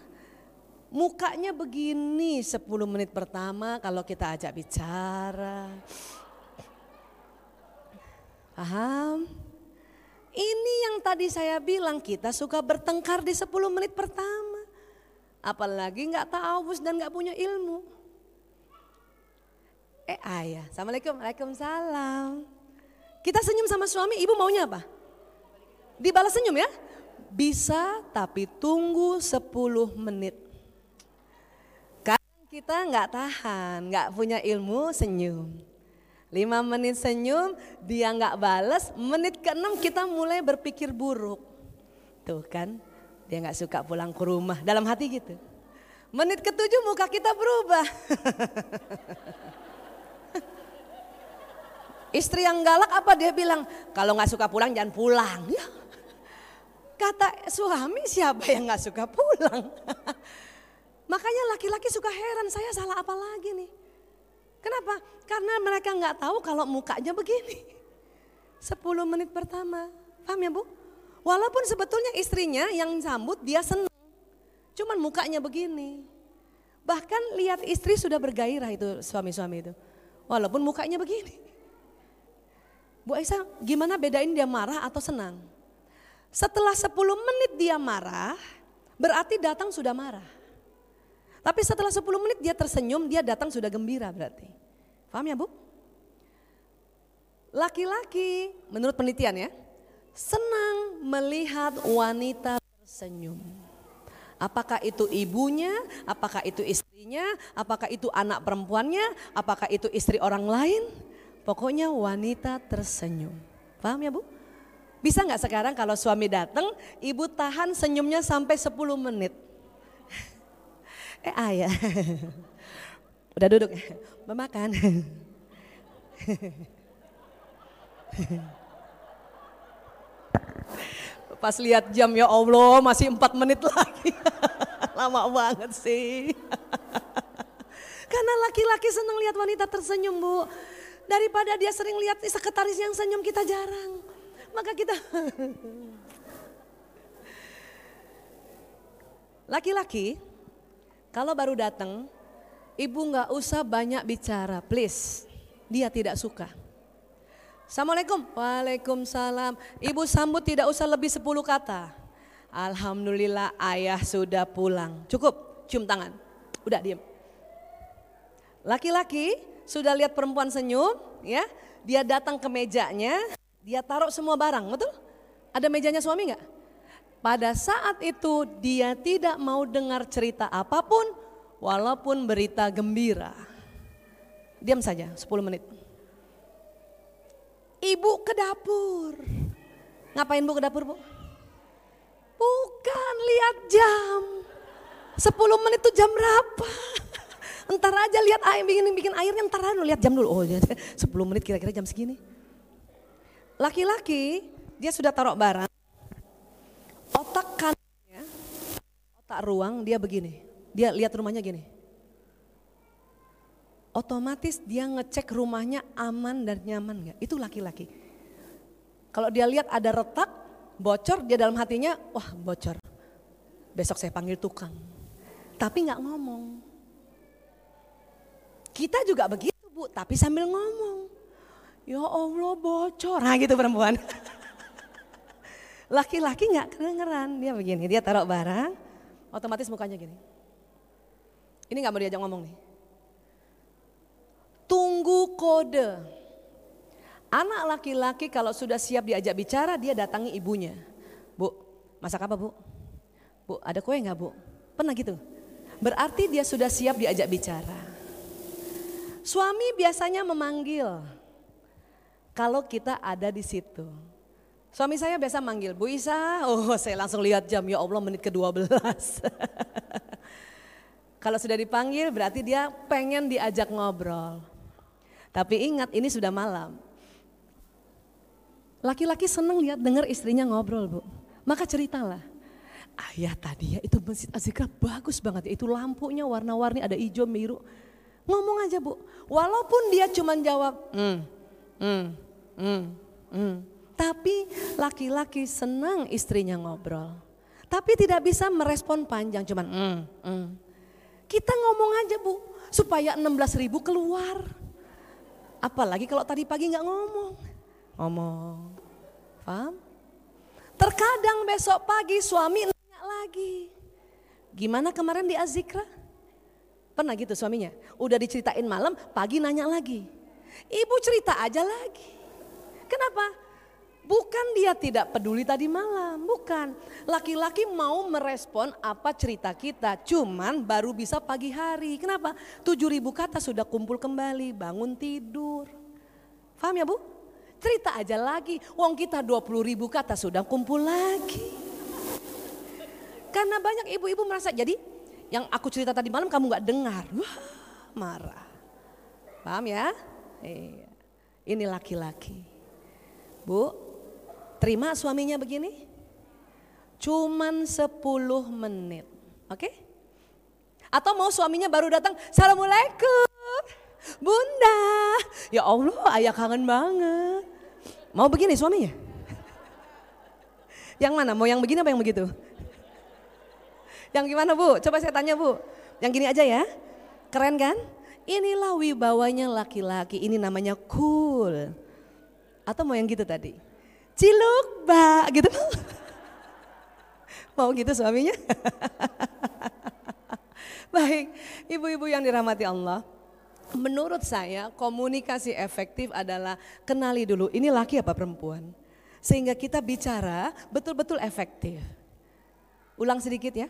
mukanya begini 10 menit pertama kalau kita ajak bicara. Paham? Ini yang tadi saya bilang kita suka bertengkar di 10 menit pertama. Apalagi nggak tahu dan nggak punya ilmu. Eh ayah, Assalamualaikum, Waalaikumsalam. Kita senyum sama suami, ibu maunya apa? Dibalas senyum ya? Bisa tapi tunggu 10 menit. Kadang kita nggak tahan, nggak punya ilmu senyum. 5 menit senyum, dia nggak balas, menit ke-6 kita mulai berpikir buruk. Tuh kan, dia nggak suka pulang ke rumah, dalam hati gitu. Menit ketujuh muka kita berubah. Istri yang galak apa dia bilang, kalau nggak suka pulang jangan pulang. Ya. Kata suami siapa yang nggak suka pulang? Makanya laki-laki suka heran, saya salah apa lagi nih? Kenapa? Karena mereka nggak tahu kalau mukanya begini. 10 menit pertama, paham ya bu? Walaupun sebetulnya istrinya yang sambut dia senang, cuman mukanya begini. Bahkan lihat istri sudah bergairah itu suami-suami itu. Walaupun mukanya begini. Bu Aisyah gimana bedain dia marah atau senang? Setelah 10 menit dia marah, berarti datang sudah marah. Tapi setelah 10 menit dia tersenyum, dia datang sudah gembira berarti. Paham ya Bu? Laki-laki menurut penelitian ya, senang melihat wanita tersenyum. Apakah itu ibunya, apakah itu istrinya, apakah itu anak perempuannya, apakah itu istri orang lain, Pokoknya wanita tersenyum. Paham ya Bu? Bisa nggak sekarang kalau suami datang, ibu tahan senyumnya sampai 10 menit. eh ayah, udah duduk, memakan. Pas lihat jam ya Allah masih empat menit lagi. Lama banget sih. Karena laki-laki senang lihat wanita tersenyum bu. Daripada dia sering lihat sekretaris yang senyum kita jarang. Maka kita Laki-laki kalau baru datang, ibu nggak usah banyak bicara, please. Dia tidak suka. Assalamualaikum. Waalaikumsalam. Ibu sambut tidak usah lebih 10 kata. Alhamdulillah ayah sudah pulang. Cukup, cium tangan. Udah diam. Laki-laki sudah lihat perempuan senyum, ya. Dia datang ke mejanya, dia taruh semua barang, betul? Ada mejanya suami nggak? Pada saat itu dia tidak mau dengar cerita apa pun walaupun berita gembira. Diam saja 10 menit. Ibu ke dapur. Ngapain bu ke dapur bu? Bukan lihat jam. 10 menit itu jam berapa? Entar aja lihat air bikin bikin airnya entar aja lihat jam dulu. Oh 10 menit kira-kira jam segini. Laki-laki dia sudah taruh barang otak kanannya, otak ruang dia begini. Dia lihat rumahnya gini. Otomatis dia ngecek rumahnya aman dan nyaman nggak? Itu laki-laki. Kalau dia lihat ada retak, bocor, dia dalam hatinya, wah bocor. Besok saya panggil tukang. Tapi nggak ngomong. Kita juga begitu bu, tapi sambil ngomong. Ya Allah bocor, nah gitu perempuan. Laki-laki nggak kedengeran, dia begini, dia taruh barang, otomatis mukanya gini. Ini nggak mau diajak ngomong nih. Tunggu kode. Anak laki-laki kalau sudah siap diajak bicara, dia datangi ibunya. Bu, masak apa bu? Bu, ada kue nggak bu? Pernah gitu? Berarti dia sudah siap diajak bicara. Suami biasanya memanggil kalau kita ada di situ. Suami saya biasa manggil, Bu Isa, oh saya langsung lihat jam, ya Allah menit ke-12. Kalau sudah dipanggil berarti dia pengen diajak ngobrol. Tapi ingat ini sudah malam. Laki-laki senang lihat dengar istrinya ngobrol bu. Maka ceritalah. Ayah tadi ya itu masjid Azikra bagus banget ya. Itu lampunya warna-warni ada hijau biru. Ngomong aja bu. Walaupun dia cuma jawab. Hmm, hmm, hmm, hmm. Tapi laki-laki senang istrinya ngobrol. Tapi tidak bisa merespon panjang cuman mm, mm. Kita ngomong aja bu, supaya 16 ribu keluar. Apalagi kalau tadi pagi nggak ngomong. Ngomong, paham? Terkadang besok pagi suami nanya lagi. Gimana kemarin di Azikra? Pernah gitu suaminya? Udah diceritain malam, pagi nanya lagi. Ibu cerita aja lagi. Kenapa? Bukan dia tidak peduli tadi malam, bukan. Laki-laki mau merespon apa cerita kita, cuman baru bisa pagi hari. Kenapa? 7000 kata sudah kumpul kembali, bangun tidur. Paham ya Bu? Cerita aja lagi, wong kita 20 ribu kata sudah kumpul lagi. Karena banyak ibu-ibu merasa, jadi yang aku cerita tadi malam kamu gak dengar. Wah marah. Paham ya? Iya. Ini laki-laki. Bu, Terima suaminya begini? Cuman 10 menit. Oke? Okay? Atau mau suaminya baru datang, Assalamualaikum. Bunda, ya Allah ayah kangen banget. Mau begini suaminya? Yang mana? Mau yang begini apa yang begitu? Yang gimana bu? Coba saya tanya bu. Yang gini aja ya. Keren kan? Inilah wibawanya laki-laki. Ini namanya cool. Atau mau yang gitu tadi? Ciluk mbak gitu. Mau gitu suaminya? Baik, ibu-ibu yang dirahmati Allah. Menurut saya komunikasi efektif adalah kenali dulu ini laki apa perempuan. Sehingga kita bicara betul-betul efektif. Ulang sedikit ya.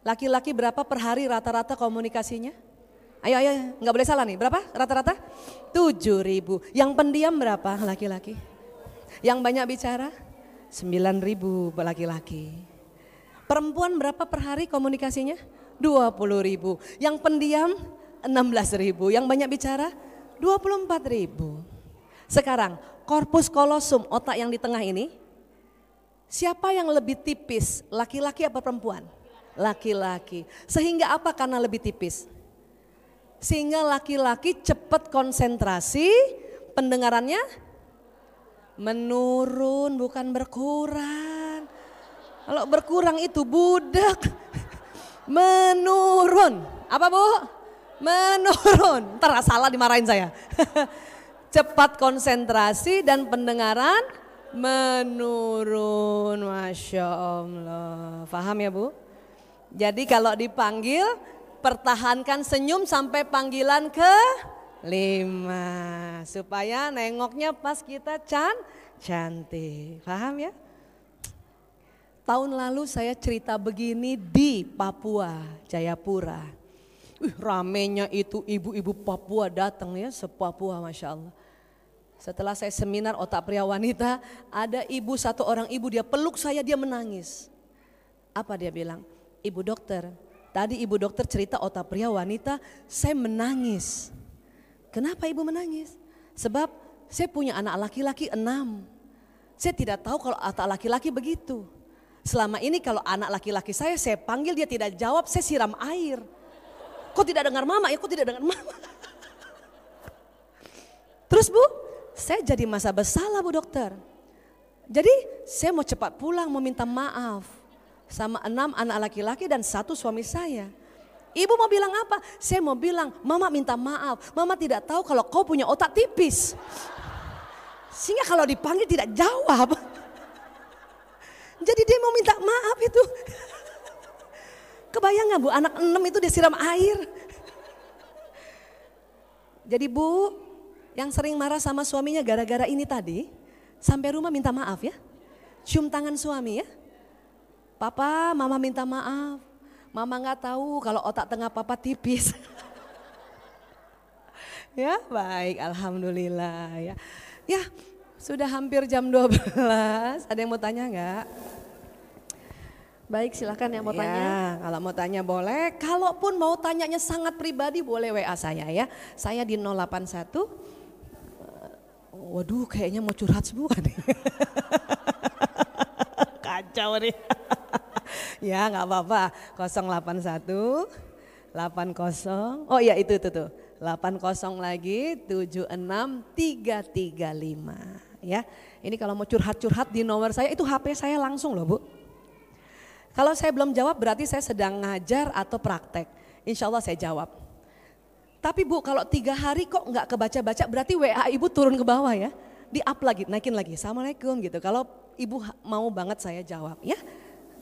Laki-laki berapa per hari rata-rata komunikasinya? Ayo, ayo, nggak boleh salah nih. Berapa rata-rata? Tujuh ribu. Yang pendiam berapa laki-laki? Yang banyak bicara 9 ribu laki-laki. Perempuan berapa per hari komunikasinya? 20 ribu. Yang pendiam 16 ribu. Yang banyak bicara 24 ribu. Sekarang korpus kolosum otak yang di tengah ini Siapa yang lebih tipis, laki-laki apa perempuan? Laki-laki. Sehingga apa karena lebih tipis? Sehingga laki-laki cepat konsentrasi, pendengarannya menurun bukan berkurang. Kalau berkurang itu budak. Menurun. Apa bu? Menurun. Ntar salah dimarahin saya. Cepat konsentrasi dan pendengaran menurun. Masya Allah. Faham ya bu? Jadi kalau dipanggil pertahankan senyum sampai panggilan ke lima. Supaya nengoknya pas kita can cantik. Paham ya? Tahun lalu saya cerita begini di Papua, Jayapura. Wih, ramenya itu ibu-ibu Papua datang ya, se-Papua Masya Allah. Setelah saya seminar otak pria wanita, ada ibu satu orang ibu dia peluk saya dia menangis. Apa dia bilang? Ibu dokter, tadi ibu dokter cerita otak pria wanita, saya menangis. Kenapa ibu menangis? Sebab saya punya anak laki-laki enam. Saya tidak tahu kalau otak laki-laki begitu. Selama ini kalau anak laki-laki saya, saya panggil dia tidak jawab, saya siram air. Kok tidak dengar mama ya, kok tidak dengar mama. Terus bu, saya jadi masa bersalah bu dokter. Jadi saya mau cepat pulang, mau minta maaf. Sama enam anak laki-laki dan satu suami saya. Ibu mau bilang apa? Saya mau bilang, mama minta maaf. Mama tidak tahu kalau kau punya otak tipis. Sehingga kalau dipanggil tidak jawab. Jadi dia mau minta maaf itu. Kebayang gak bu anak enam itu dia siram air. Jadi bu yang sering marah sama suaminya gara-gara ini tadi. Sampai rumah minta maaf ya. Cium tangan suami ya. Papa mama minta maaf. Mama gak tahu kalau otak tengah papa tipis. ya baik alhamdulillah ya. Ya sudah hampir jam 12. Ada yang mau tanya nggak?
Baik, silakan yang mau ya, tanya.
Kalau mau tanya boleh. Kalaupun mau tanyanya sangat pribadi boleh WA saya ya. Saya di 081. Waduh, kayaknya mau curhat semua nih. Kacau nih. ya, nggak apa-apa. 081 80. Oh iya itu itu tuh. 80 lagi 76 335 ya. Ini kalau mau curhat-curhat di nomor saya itu HP saya langsung loh Bu. Kalau saya belum jawab berarti saya sedang ngajar atau praktek. Insya Allah saya jawab. Tapi Bu kalau tiga hari kok nggak kebaca-baca berarti WA Ibu turun ke bawah ya. Di up lagi, naikin lagi. Assalamualaikum gitu. Kalau Ibu mau banget saya jawab ya.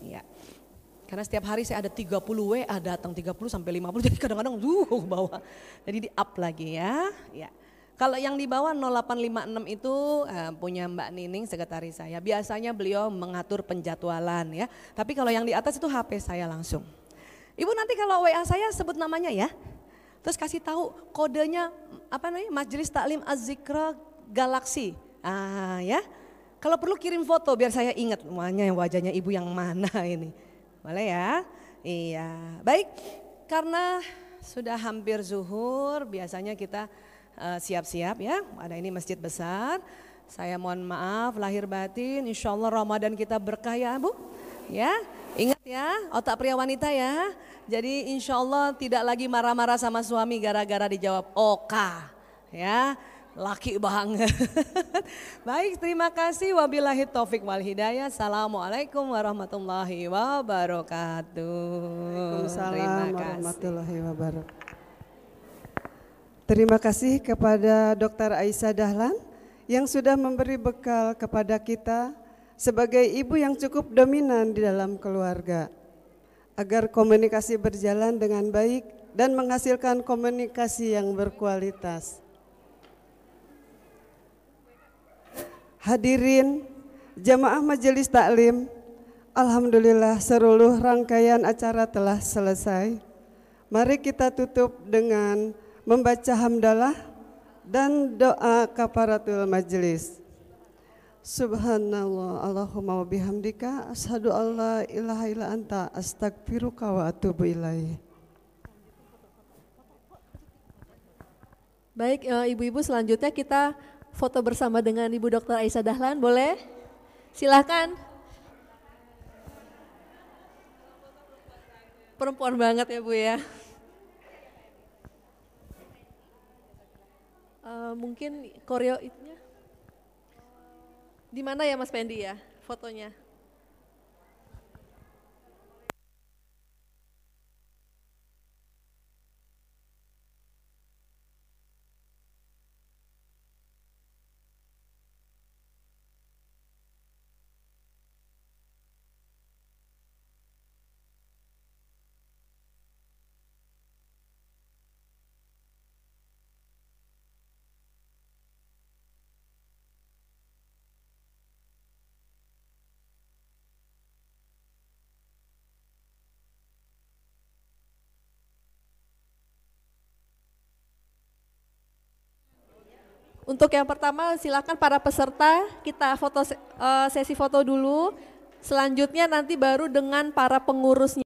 Ya. Karena setiap hari saya ada 30 WA datang 30 sampai 50 jadi kadang-kadang duh ke bawah. Jadi di up lagi ya. Ya. Kalau yang di bawah 0856 itu uh, punya Mbak Nining sekretaris saya. Biasanya beliau mengatur penjadwalan ya. Tapi kalau yang di atas itu HP saya langsung. Ibu nanti kalau WA saya sebut namanya ya. Terus kasih tahu kodenya apa namanya? Majelis Taklim Az-Zikra Galaxy. Ah ya. Kalau perlu kirim foto biar saya ingat semuanya wajahnya ibu yang mana ini. Boleh ya? Iya. Baik. Karena sudah hampir zuhur, biasanya kita Eh, siap-siap uh, ya. Ada ini masjid besar. Saya mohon maaf lahir batin. Insya Allah Ramadan kita berkah ya Bu. Ya, ingat ya otak pria wanita ya. Jadi insya Allah tidak lagi marah-marah sama suami gara-gara dijawab oka. Ya, laki banget. Baik, terima kasih. Wabillahi taufik wal hidayah. Assalamualaikum warahmatullahi wabarakatuh.
Waalaikumsalam warahmatullahi wabarakatuh. Terima kasih kepada Dr. Aisyah Dahlan yang sudah memberi bekal kepada kita sebagai ibu yang cukup dominan di dalam keluarga agar komunikasi berjalan dengan baik dan menghasilkan komunikasi yang berkualitas. Hadirin jamaah majelis taklim, alhamdulillah seluruh rangkaian acara telah selesai. Mari kita tutup dengan membaca hamdalah dan doa kafaratul majlis. Subhanallah Allahumma wa bihamdika asyhadu alla ilaha illa anta astaghfiruka wa atubu ilaih.
Baik, eh, ibu-ibu selanjutnya kita foto bersama dengan Ibu dokter Aisyah Dahlan, boleh? Silahkan. Perempuan banget ya Bu ya. Uh, mungkin koreo Di mana ya Mas Pendi ya fotonya? Untuk yang pertama silakan para peserta kita foto eh, sesi foto dulu. Selanjutnya nanti baru dengan para pengurusnya.